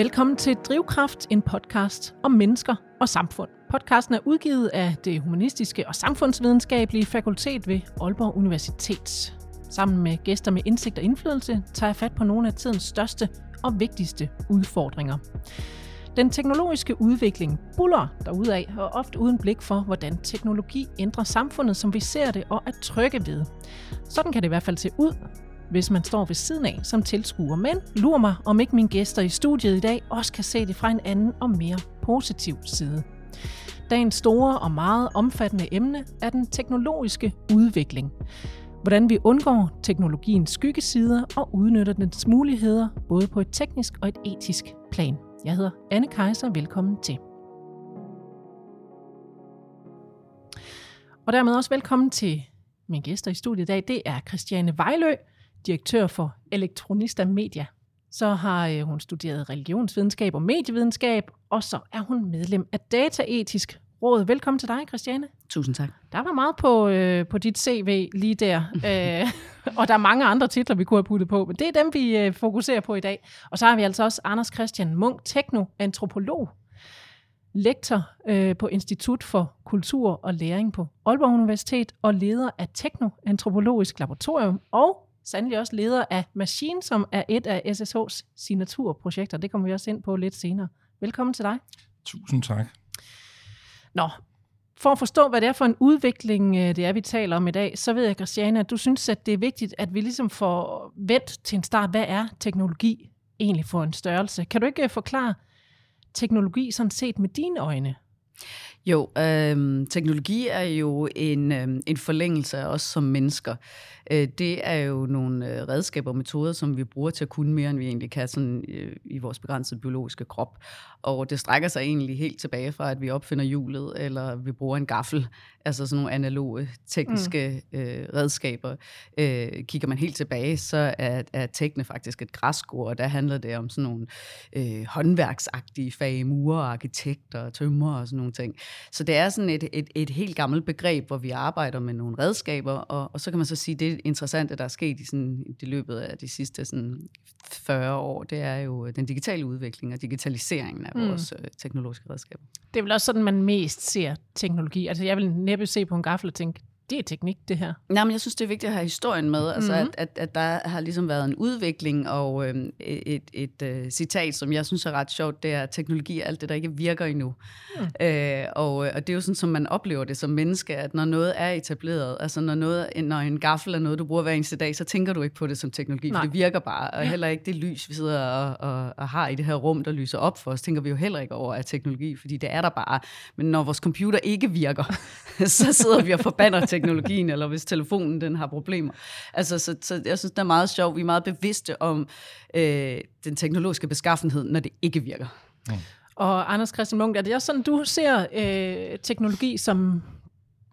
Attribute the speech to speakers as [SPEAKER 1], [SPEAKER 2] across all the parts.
[SPEAKER 1] Velkommen til Drivkraft, en podcast om mennesker og samfund. Podcasten er udgivet af det humanistiske og samfundsvidenskabelige fakultet ved Aalborg Universitet. Sammen med gæster med indsigt og indflydelse tager jeg fat på nogle af tidens største og vigtigste udfordringer. Den teknologiske udvikling buller derudad, og ofte uden blik for, hvordan teknologi ændrer samfundet, som vi ser det og er trygge ved. Sådan kan det i hvert fald se ud, hvis man står ved siden af som tilskuer. Men lur mig, om ikke mine gæster i studiet i dag også kan se det fra en anden og mere positiv side. Dagens store og meget omfattende emne er den teknologiske udvikling. Hvordan vi undgår teknologiens skyggesider og udnytter dens muligheder, både på et teknisk og et etisk plan. Jeg hedder Anne Kejser. Velkommen til. Og dermed også velkommen til mine gæster i studiet i dag. Det er Christiane Vejlø, direktør for Elektronista Media. Så har øh, hun studeret religionsvidenskab og medievidenskab, og så er hun medlem af Dataetisk Råd. Velkommen til dig, Christiane.
[SPEAKER 2] Tusind tak.
[SPEAKER 1] Der var meget på, øh, på dit CV lige der, øh, og der er mange andre titler, vi kunne have puttet på, men det er dem, vi øh, fokuserer på i dag. Og så har vi altså også Anders Christian Munk, teknoantropolog, lektor øh, på Institut for Kultur og Læring på Aalborg Universitet, og leder af Teknoantropologisk Laboratorium, og sandelig også leder af Machine, som er et af SSH's signaturprojekter. Det kommer vi også ind på lidt senere. Velkommen til dig.
[SPEAKER 3] Tusind tak.
[SPEAKER 1] Nå, for at forstå, hvad det er for en udvikling, øh, det er, vi taler om i dag, så ved jeg, Christiane, at du synes, at det er vigtigt, at vi ligesom får vendt til en start, hvad er teknologi egentlig for en størrelse? Kan du ikke øh, forklare teknologi sådan set med dine øjne?
[SPEAKER 2] Jo, øh, teknologi er jo en, øh, en forlængelse af os som mennesker. Øh, det er jo nogle øh, redskaber og metoder, som vi bruger til at kunne mere, end vi egentlig kan sådan, øh, i vores begrænsede biologiske krop. Og det strækker sig egentlig helt tilbage fra, at vi opfinder hjulet, eller vi bruger en gaffel, altså sådan nogle analoge tekniske mm. øh, redskaber. Øh, kigger man helt tilbage, så er, er tekne faktisk et græskord, og der handler det om sådan nogle øh, håndværksagtige fag, murer, arkitekter, tømmer og sådan nogle ting. Så det er sådan et, et, et helt gammelt begreb, hvor vi arbejder med nogle redskaber, og, og så kan man så sige, det interessante, der er sket i, sådan, i løbet af de sidste sådan 40 år, det er jo den digitale udvikling og digitaliseringen af mm. vores øh, teknologiske redskaber.
[SPEAKER 1] Det er vel også sådan, man mest ser teknologi. Altså jeg vil næppe se på en gaffel og tænke, det er teknik, det her.
[SPEAKER 2] Nej, men jeg synes, det er vigtigt at have historien med. Altså, mm-hmm. at, at, at der har ligesom været en udvikling, og øh, et, et, uh, citat, som jeg synes er ret sjovt, det er, at teknologi er alt det, der ikke virker endnu. Mm. Øh, og, og det er jo sådan, som man oplever det som menneske, at når noget er etableret, altså når, noget, når en gaffel er noget, du bruger hver eneste dag, så tænker du ikke på det som teknologi, Nej. for det virker bare. Og heller ikke det lys, vi sidder og, og, og har i det her rum, der lyser op for os, tænker vi jo heller ikke over af teknologi, fordi det er der bare. Men når vores computer ikke virker, så sidder vi og forbander teknologien, eller hvis telefonen den har problemer. Altså, så, så jeg synes, det er meget sjovt. Vi er meget bevidste om øh, den teknologiske beskaffenhed, når det ikke virker. Mm.
[SPEAKER 1] Og Anders Christian Munk, er det også sådan, du ser øh, teknologi som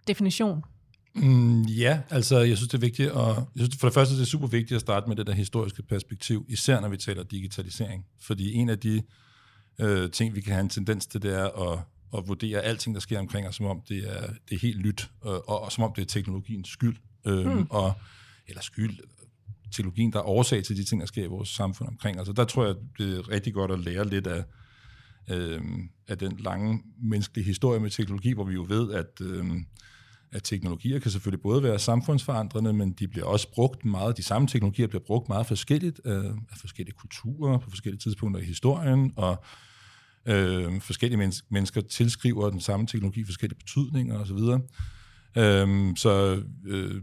[SPEAKER 1] definition?
[SPEAKER 3] Mm, ja, altså jeg synes, det er vigtigt, og jeg synes, for det første det er super vigtigt at starte med det der historiske perspektiv, især når vi taler digitalisering. Fordi en af de øh, ting, vi kan have en tendens til, det er at og vurdere alting, der sker omkring os, som om det er, det er helt nyt, og, og, og som om det er teknologiens skyld, øhm, hmm. og, eller skyld, teknologien, der er årsag til de ting, der sker i vores samfund omkring. Og der tror jeg, det er rigtig godt at lære lidt af, øhm, af den lange menneskelige historie med teknologi, hvor vi jo ved, at, øhm, at teknologier kan selvfølgelig både være samfundsforandrende, men de bliver også brugt meget, de samme teknologier bliver brugt meget forskelligt af, af forskellige kulturer på forskellige tidspunkter i historien, og Øh, forskellige men- mennesker tilskriver den samme teknologi forskellige betydninger osv. Øh, så øh,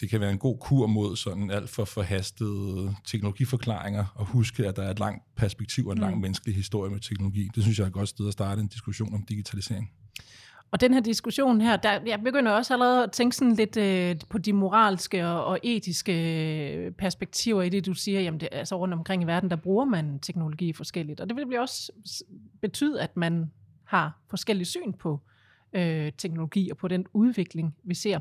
[SPEAKER 3] det kan være en god kur mod sådan alt for forhastede teknologiforklaringer, og huske, at der er et langt perspektiv og en lang mm. menneskelig historie med teknologi. Det synes jeg er et godt sted at starte en diskussion om digitalisering.
[SPEAKER 1] Og den her diskussion her, der, jeg begynder også allerede at tænke sådan lidt øh, på de moralske og, og etiske øh, perspektiver i det, du siger, jamen det, altså rundt omkring i verden, der bruger man teknologi forskelligt. Og det vil også betyde, at man har forskellige syn på øh, teknologi og på den udvikling, vi ser.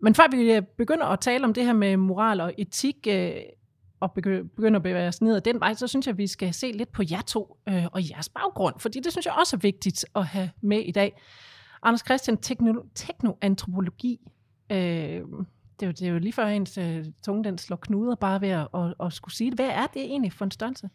[SPEAKER 1] Men før vi øh, begynder at tale om det her med moral og etik, øh, og begynder at bevæge os ned ad den vej, så synes jeg, at vi skal se lidt på jer to øh, og jeres baggrund, fordi det synes jeg også er vigtigt at have med i dag. Anders Christian, tekno, teknoantropologi, øh, det, er jo, det er jo lige før ens øh, tunge den slår knuder bare ved at, og, og skulle sige det. Hvad er det egentlig for en størrelse?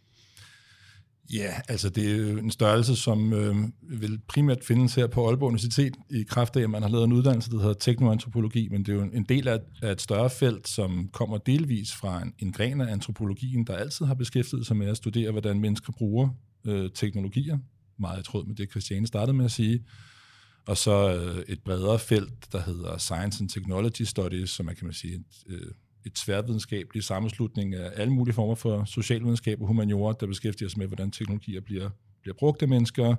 [SPEAKER 3] Ja, altså det er jo en størrelse, som øh, vil primært findes her på Aalborg Universitet i kraft af, at man har lavet en uddannelse, der hedder teknoantropologi, men det er jo en del af, af et større felt, som kommer delvis fra en, en gren af antropologien, der altid har beskæftiget sig med at studere, hvordan mennesker bruger øh, teknologier, meget i tråd med det, Christiane startede med at sige, og så øh, et bredere felt, der hedder Science and Technology Studies, som er, kan man sige, et, øh, et tværvidenskabeligt sammenslutning af alle mulige former for socialvidenskab og humaniora, der beskæftiger sig med, hvordan teknologier bliver, bliver brugt af mennesker,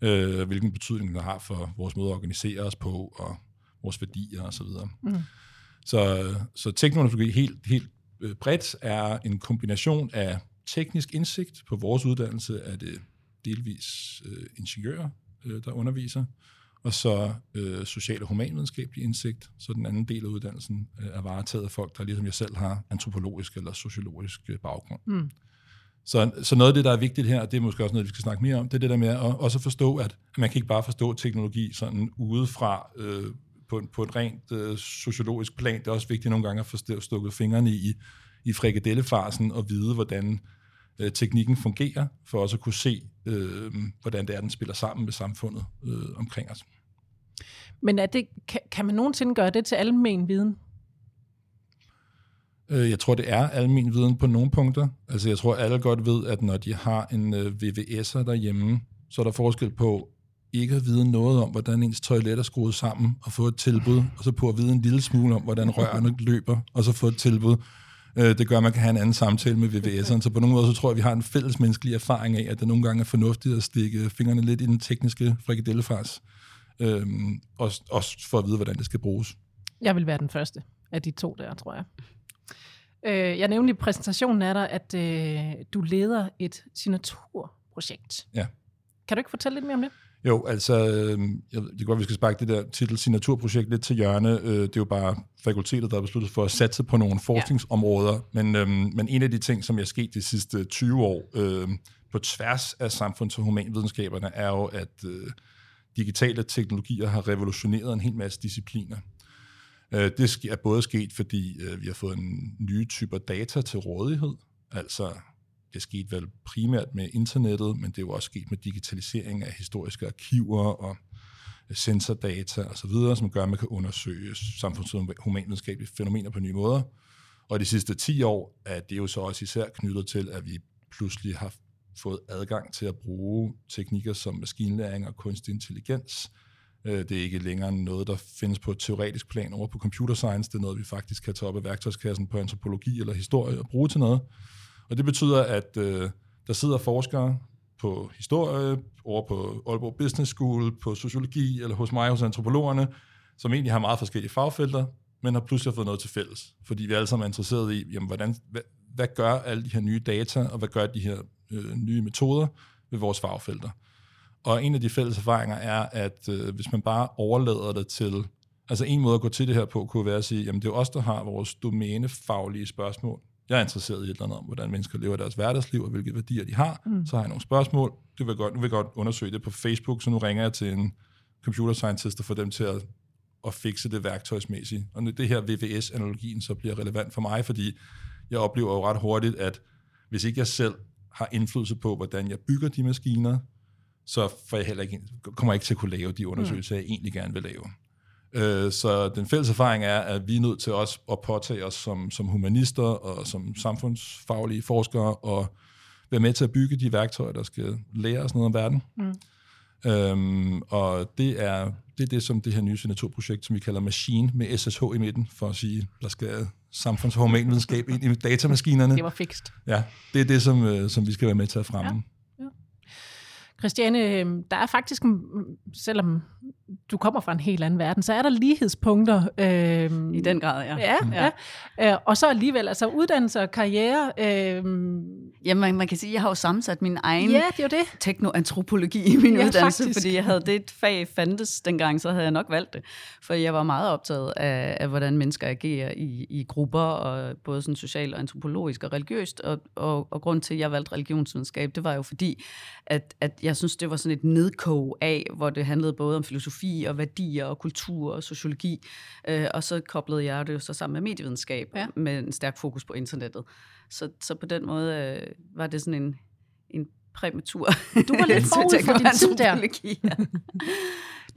[SPEAKER 3] øh, hvilken betydning det har for vores måde at organisere os på, og vores værdier osv. Mm. Så, så teknologi helt, helt øh, bredt er en kombination af teknisk indsigt. På vores uddannelse er det delvis øh, ingeniører, øh, der underviser, og så øh, social og humanvidenskabelig indsigt, så den anden del af uddannelsen øh, er varetaget af folk, der ligesom jeg selv har antropologisk eller sociologisk øh, baggrund. Mm. Så, så noget af det, der er vigtigt her, og det er måske også noget, vi skal snakke mere om, det er det der med at også forstå, at man kan ikke bare forstå teknologi sådan udefra øh, på, en, på et rent øh, sociologisk plan. Det er også vigtigt nogle gange at få stukket fingrene i, i frikadellefarsen og vide, hvordan øh, teknikken fungerer, for også at kunne se, øh, hvordan det er, den spiller sammen med samfundet øh, omkring os.
[SPEAKER 1] Men er det, kan, kan man nogensinde gøre det til almen viden?
[SPEAKER 3] Øh, jeg tror, det er almen viden på nogle punkter. Altså, jeg tror, alle godt ved, at når de har en øh, VVS'er derhjemme, så er der forskel på ikke at vide noget om, hvordan ens toilet er skruet sammen, og få et tilbud, og så på at vide en lille smule om, hvordan rørene løber, og så få et tilbud. Øh, det gør, at man kan have en anden samtale med VVS'eren. Så på nogle måde, så tror jeg, at vi har en fælles menneskelig erfaring af, at det nogle gange er fornuftigt at stikke fingrene lidt i den tekniske frikadellefars. Øhm, også, også for at vide, hvordan det skal bruges.
[SPEAKER 1] Jeg vil være den første af de to der, tror jeg. Øh, jeg nævnte i præsentationen af dig, at øh, du leder et signaturprojekt.
[SPEAKER 3] Ja.
[SPEAKER 1] Kan du ikke fortælle lidt mere om det?
[SPEAKER 3] Jo, altså, øh, jeg, det er godt, vi skal sparke det der titel signaturprojekt lidt til hjørne. Øh, det er jo bare fakultetet, der har besluttet for at satse på nogle forskningsområder. Ja. Men, øh, men en af de ting, som er sket de sidste 20 år øh, på tværs af samfunds- og humanvidenskaberne, er jo, at øh, digitale teknologier har revolutioneret en hel masse discipliner. Øh, det er både sket, fordi øh, vi har fået en nye typer data til rådighed, altså det skete vel primært med internettet, men det er jo også sket med digitalisering af historiske arkiver og øh, sensordata osv., som gør, at man kan undersøge samfunds- og humanvidenskabelige fænomener på nye måder. Og de sidste 10 år er det jo så også især knyttet til, at vi pludselig har fået adgang til at bruge teknikker som maskinlæring og kunstig intelligens. Øh, det er ikke længere noget, der findes på et teoretisk plan over på computer science. Det er noget, vi faktisk kan tage op af værktøjskassen på antropologi eller historie og bruge til noget. Og det betyder, at øh, der sidder forskere på historie, over på Aalborg Business School, på sociologi eller hos mig hos antropologerne, som egentlig har meget forskellige fagfelter, men har pludselig fået noget til fælles. Fordi vi alle sammen er interesseret i, jamen, hvordan, hvad, hvad gør alle de her nye data, og hvad gør de her øh, nye metoder ved vores fagfelter. Og en af de fælles erfaringer er, at øh, hvis man bare overlader det til, altså en måde at gå til det her på, kunne være at sige, jamen det er os, der har vores domænefaglige spørgsmål. Jeg er interesseret i et eller andet om, hvordan mennesker lever deres hverdagsliv, og hvilke værdier de har. Mm. Så har jeg nogle spørgsmål. Det vil godt, nu vil jeg godt undersøge det på Facebook, så nu ringer jeg til en computer scientist og får dem til at, at fikse det værktøjsmæssigt. Og det her VVS-analogien så bliver relevant for mig, fordi jeg oplever jo ret hurtigt, at hvis ikke jeg selv har indflydelse på, hvordan jeg bygger de maskiner, så får jeg heller ikke, kommer jeg ikke til at kunne lave de undersøgelser, mm. jeg egentlig gerne vil lave. Øh, så den fælles erfaring er, at vi er nødt til også at påtage os som, som humanister og som samfundsfaglige forskere og være med til at bygge de værktøjer, der skal lære os noget om verden. Mm. Øhm, og det er, det er det, som det her nye signaturprojekt, som vi kalder Machine, med SSH i midten, for at sige, der skal samfunds- og ind i datamaskinerne.
[SPEAKER 1] Det var fikst.
[SPEAKER 3] Ja, det er det, som, øh, som vi skal være med til at fremme. Ja.
[SPEAKER 1] Christiane, øhm, der er faktisk, selvom du kommer fra en helt anden verden, så er der lighedspunkter.
[SPEAKER 2] Øh, I den grad, ja.
[SPEAKER 1] Ja, ja. ja. Øh, og så alligevel, altså uddannelse og karriere. Øh,
[SPEAKER 2] ja, man, man kan sige, at jeg har jo sammensat min egen
[SPEAKER 1] ja, det det.
[SPEAKER 2] teknoantropologi i min ja, uddannelse, faktisk. fordi jeg havde det fag fandtes dengang, så havde jeg nok valgt det. For jeg var meget optaget af, af hvordan mennesker agerer i, i grupper, og både sådan socialt og antropologisk og religiøst. Og, og, og grund til, at jeg valgte religionsvidenskab, det var jo fordi, at, at jeg synes, det var sådan et nedkog af, hvor det handlede både om filosofi og værdier og kultur og sociologi. Øh, og så koblede jeg det jo så sammen med medievidenskab ja. med en stærk fokus på internettet. Så, så på den måde øh, var det sådan en, en præmatur.
[SPEAKER 1] Du var lidt forud for din tid der.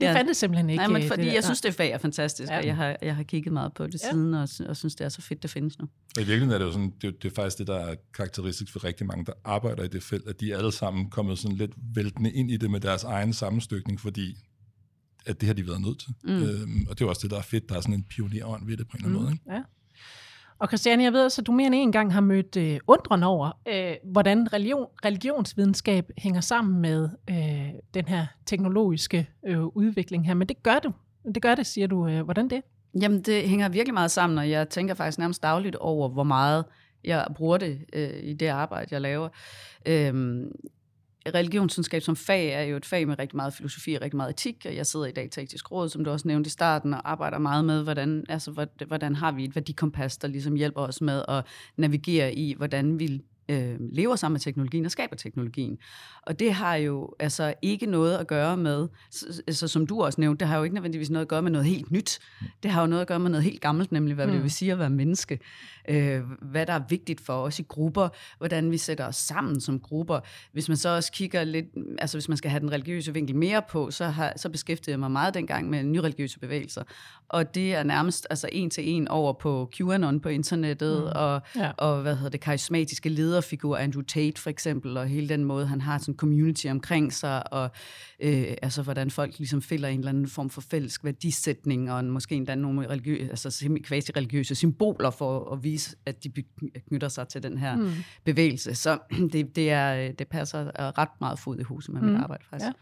[SPEAKER 2] Ja.
[SPEAKER 1] Det ja. fandtes simpelthen ikke.
[SPEAKER 2] Nej, men fordi
[SPEAKER 1] det
[SPEAKER 2] jeg synes, det fag er fantastisk,
[SPEAKER 1] Ja.
[SPEAKER 2] og jeg har, jeg har kigget meget på det
[SPEAKER 1] Ja.
[SPEAKER 2] siden, og, og synes, det er så fedt, det findes nu.
[SPEAKER 3] Og I virkeligheden er det jo sådan, det, er- det er faktisk det, der er karakteristisk for rigtig mange, der arbejder i det felt, at de er alle sammen kommet sådan lidt væltende ind i det med deres egen sammenstykning, fordi at det har de været nødt til. Mm. Øhm, og det er også det, der er fedt. Der er sådan en pionerånd ved det på en eller anden
[SPEAKER 1] Mm.
[SPEAKER 3] måde. Ikke?
[SPEAKER 1] Ja. Og Christiane, jeg ved også, at du mere end en gang har mødt øh, undren over, øh, hvordan religion, religionsvidenskab hænger sammen med øh, den her teknologiske øh, udvikling her. Men det gør du. Det gør det, siger du. Øh, hvordan det?
[SPEAKER 2] Jamen, det hænger virkelig meget sammen, og jeg tænker faktisk nærmest dagligt over, hvor meget jeg bruger det øh, i det arbejde, jeg laver. Øhm, religionsvidenskab som fag er jo et fag med rigtig meget filosofi og rigtig meget etik, og jeg sidder i dag i Teknisk Råd, som du også nævnte i starten, og arbejder meget med, hvordan, altså, hvordan har vi et værdikompas, der ligesom hjælper os med at navigere i, hvordan vi øh, lever sammen med teknologien og skaber teknologien. Og det har jo altså ikke noget at gøre med, så, altså, som du også nævnte, det har jo ikke nødvendigvis noget at gøre med noget helt nyt. Det har jo noget at gøre med noget helt gammelt, nemlig hvad mm. Det vil sige at være menneske. Øh, hvad der er vigtigt for os i grupper, hvordan vi sætter os sammen som grupper. Hvis man så også kigger lidt, altså hvis man skal have den religiøse vinkel mere på, så, har, så beskæftigede jeg mig meget dengang med nyreligiøse bevægelser. Og det er nærmest altså en til en over på QAnon på internettet, mm. og,
[SPEAKER 1] Ja.
[SPEAKER 2] og hvad hedder det, karismatiske lederfigur, Andrew Tate for eksempel, og hele den måde, han har sådan en community omkring sig, og øh, altså hvordan folk ligesom finder en eller anden form for fælles værdisætning, og måske endda nogle religiøse, altså quasi-religiøse symboler for at vise, at de knytter sig til den her mm. bevægelse. Så det, det, er, det passer øh, ret meget fod i huset med mm. mit arbejde, faktisk.
[SPEAKER 1] Ja.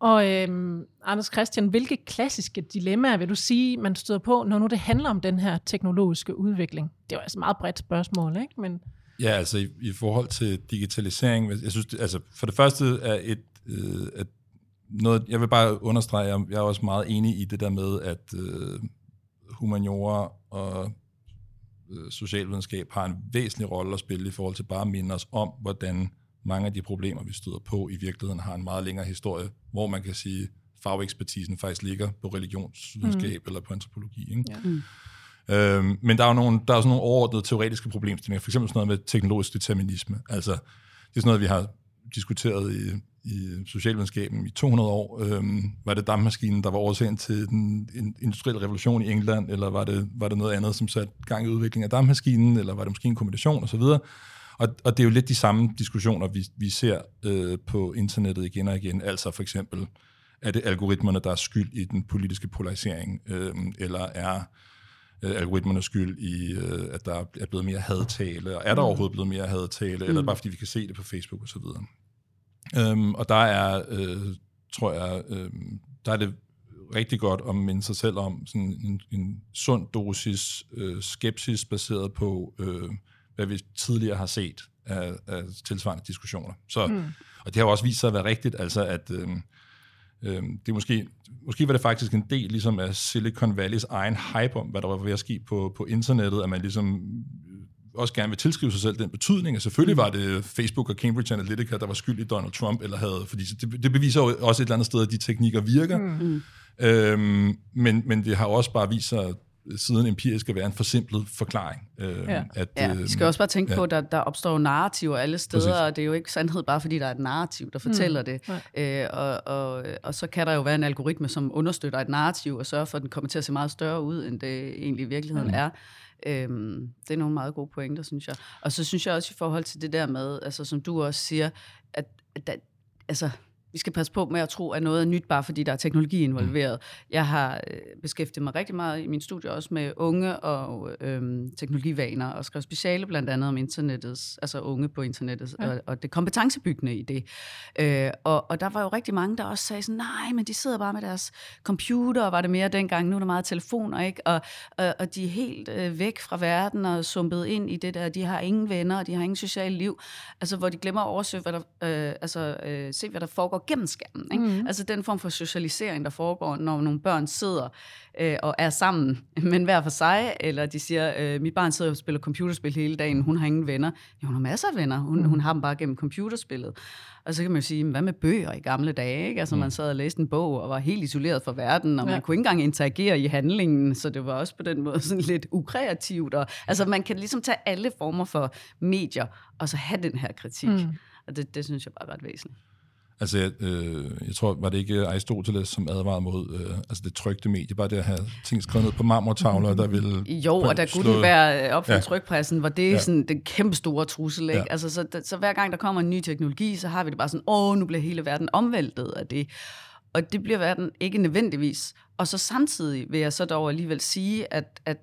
[SPEAKER 1] Og øhm, Anders Christian, hvilke klassiske dilemmaer vil du sige, man støder på, når nu det handler om den her teknologiske udvikling? Det er jo altså et meget bredt spørgsmål, ikke? Men,
[SPEAKER 3] Ja, altså i, i forhold til digitalisering, jeg synes, det, altså for det første er et, øh, at noget, jeg vil bare understrege, jeg, jeg er også meget enig i det der med, at øh, humaniora og øh, socialvidenskab har en væsentlig rolle at spille i forhold til bare at minde os om, hvordan mange af de problemer, vi støder på, i virkeligheden har en meget længere historie, hvor man kan sige, at fagekspertisen faktisk ligger på religionsvidenskab mm. eller på antropologi. Ikke?
[SPEAKER 1] Ja.
[SPEAKER 2] Mm.
[SPEAKER 3] Øhm, men der er jo nogle, der er sådan nogle overordnede teoretiske problemstillinger, for eksempel sådan noget med teknologisk determinisme. Altså, det er sådan noget, vi har diskuteret i, i socialvidenskaben i 200 år. Øhm, var det dampmaskinen, der var årsagen til den industrielle revolution i England, eller var det, var det noget andet, som satte gang i udviklingen af dampmaskinen, eller var det måske en kombination osv.? Og, og det er jo lidt de samme diskussioner, vi, vi ser øh, på internettet igen og igen. Altså for eksempel, er det algoritmerne, der er skyld i den politiske polarisering, øh, eller er øh, algoritmerne skyld i, øh, at der er blevet mere hadtale, og er der overhovedet blevet mere hadtale, eller er det bare fordi vi kan se det på Facebook osv. Øhm, og der er, øh, tror jeg, øh, der er det rigtig godt at minde sig selv om sådan en, en sund dosis øh, skepsis baseret på, øh, hvad vi tidligere har set af, af tilsvarende diskussioner. Så, mm. Og det har jo også vist sig at være rigtigt, altså at øh, øh, det er måske, måske var det faktisk en del ligesom af Silicon Valleys egen hype om, hvad der var ved at ske på, på internettet, at man ligesom også gerne vil tilskrive sig selv den betydning, at selvfølgelig var det Facebook og Cambridge Analytica, der var skyld i Donald Trump, eller havde, fordi det, det beviser jo også et eller andet sted, at de teknikker virker. Mm. Øhm, men, men det har også bare vist sig siden empirisk at være en forsimplet forklaring. Øhm,
[SPEAKER 1] Ja.
[SPEAKER 3] at,
[SPEAKER 2] Ja, vi skal også bare tænke
[SPEAKER 3] ja.
[SPEAKER 2] ja. på, at der, der opstår narrativer alle steder,
[SPEAKER 3] Præcis.
[SPEAKER 2] Og det er jo ikke sandhed bare fordi der er et narrativ, der fortæller mm. det. Øh, og, og, og så kan der jo være en algoritme, som understøtter et narrativ og sørger for, at den kommer til at se meget større ud, end det egentlig i virkeligheden mm. er. Øhm, det er nogle meget gode pointer, synes jeg. Og så synes jeg også i forhold til det der med, altså som du også siger, at, at der, altså, vi skal passe på med at tro, at noget er nyt, bare fordi der er teknologi involveret. Jeg har øh, beskæftiget mig rigtig meget i min studie også med unge og øhm, teknologivaner, og skrevet speciale blandt andet om internettets, altså unge på internettet, ja. og, og det kompetencebyggende i det. Øh, og, og der var jo rigtig mange, der også sagde sådan, nej, men de sidder bare med deres computer, og var det mere dengang, nu er der meget telefoner, ikke? Og, og, og de er helt øh, væk fra verden og sumpet ind i det der, de har ingen venner, og de har ingen socialt liv, altså hvor de glemmer at oversøge, hvad der, øh, altså øh, se, hvad der foregår gennem skærmen. Ikke? Mm. Altså den form for socialisering, der foregår, når nogle børn sidder øh, og er sammen, men hver for sig, eller de siger, øh, mit barn sidder og spiller computerspil hele dagen, hun har ingen venner. Jo, hun har masser af venner, hun, mm. hun har dem bare gennem computerspillet. Og så kan man jo sige, hvad med bøger i gamle dage? Ikke? Altså man sad og læste en bog og var helt isoleret fra verden, og ja. man kunne ikke engang interagere i handlingen, så det var også på den måde sådan lidt ukreativt. Og, altså man kan ligesom tage alle former for medier, og så have den her kritik. Mm. Og det, det synes jeg bare er ret væsentligt.
[SPEAKER 3] Altså, jeg, øh, jeg tror, var det ikke Aristoteles, som advarede mod øh, altså det trygte medie, bare det at have ting skrevet ned på marmortavler, der ville...
[SPEAKER 2] Jo, og der Gutenberg op for
[SPEAKER 3] Ja.
[SPEAKER 2] trykpressen, hvor det er
[SPEAKER 3] Ja.
[SPEAKER 2] sådan den kæmpe store trussel. Ikke?
[SPEAKER 3] Ja.
[SPEAKER 2] Altså, så, så hver gang der kommer en ny teknologi, så har vi det bare sådan, åh, nu bliver hele verden omvæltet af det. Og det bliver verden ikke nødvendigvis. Og så samtidig vil jeg så dog alligevel sige, at, at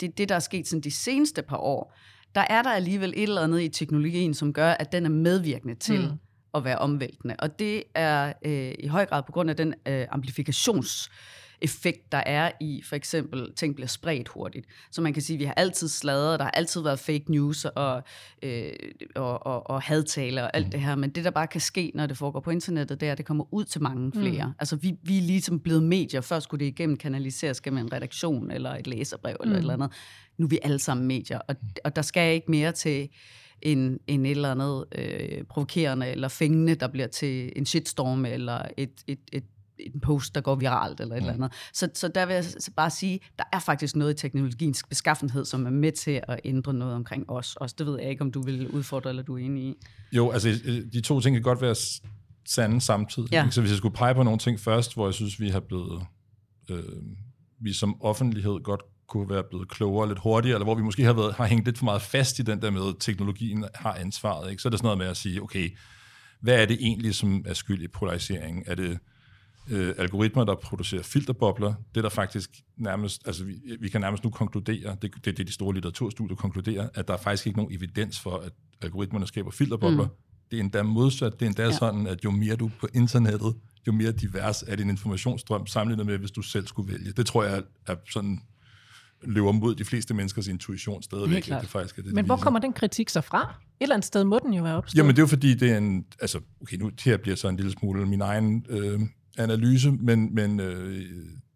[SPEAKER 2] det, det, der er sket sådan de seneste par år, der er der alligevel et eller andet i teknologien, som gør, at den er medvirkende til
[SPEAKER 1] Mm.
[SPEAKER 2] Mm. at være omvæltende. Og det er øh, i høj grad på grund af den øh, amplifikations effekt, der er i for eksempel, ting bliver spredt hurtigt. Så man kan sige, at vi har altid sladret, der har altid været fake news og, øh, og, og, og hadtaler og alt det her, men det, der bare kan ske, når det foregår på internettet, det er, at det kommer ud til mange flere. Mm. Altså, vi, vi er ligesom blevet medier. Før skulle det igennem kanaliseres gennem en redaktion eller et læserbrev eller et eller andet. Nu er vi alle sammen medier, og, og der skal ikke mere til end, end et eller andet øh, provokerende eller fængende, der bliver til en shitstorm eller et, et, et en post, der går viralt eller et eller andet. Så, så der vil jeg bare sige, der er faktisk noget i teknologiens beskaffenhed, som er med til at ændre noget omkring os. Også det ved jeg ikke, om du vil udfordre, eller du er enig i.
[SPEAKER 3] Jo, altså øh, de to ting kan godt være sande samtidig.
[SPEAKER 2] Ja.
[SPEAKER 3] ikke? Så hvis jeg skulle pege på nogle ting først, hvor jeg synes, vi har blevet, øh, vi som offentlighed godt kunne være blevet klogere lidt hurtigere, eller hvor vi måske har, været, har hængt lidt for meget fast i den der med, at teknologien har ansvaret. Ikke? Så er det sådan noget med at sige, okay, hvad er det egentlig, som er skyld i polariseringen? Er det øh, algoritmer, der producerer filterbobler? Det er der faktisk nærmest, altså vi, vi kan nærmest nu konkludere, det, det er det, de store litteraturstudier konkluderer, at der er faktisk ikke nogen evidens for, at algoritmerne skaber filterbobler. Mm. Det er endda modsat. Det er endda ja. sådan, at jo mere du på internettet, jo mere divers er din informationsstrøm, sammenlignet med, hvis du selv skulle vælge. Det tror jeg er sådan løber mod de fleste menneskers intuition stadigvæk. Det faktisk er det,
[SPEAKER 1] Men
[SPEAKER 3] det
[SPEAKER 1] hvor
[SPEAKER 3] viser.
[SPEAKER 1] kommer den kritik så fra? Et eller andet sted må den jo være opstået.
[SPEAKER 3] Jamen det er jo fordi, det er en, altså, okay, nu her bliver så en lille smule min egen øh, analyse, men, men øh,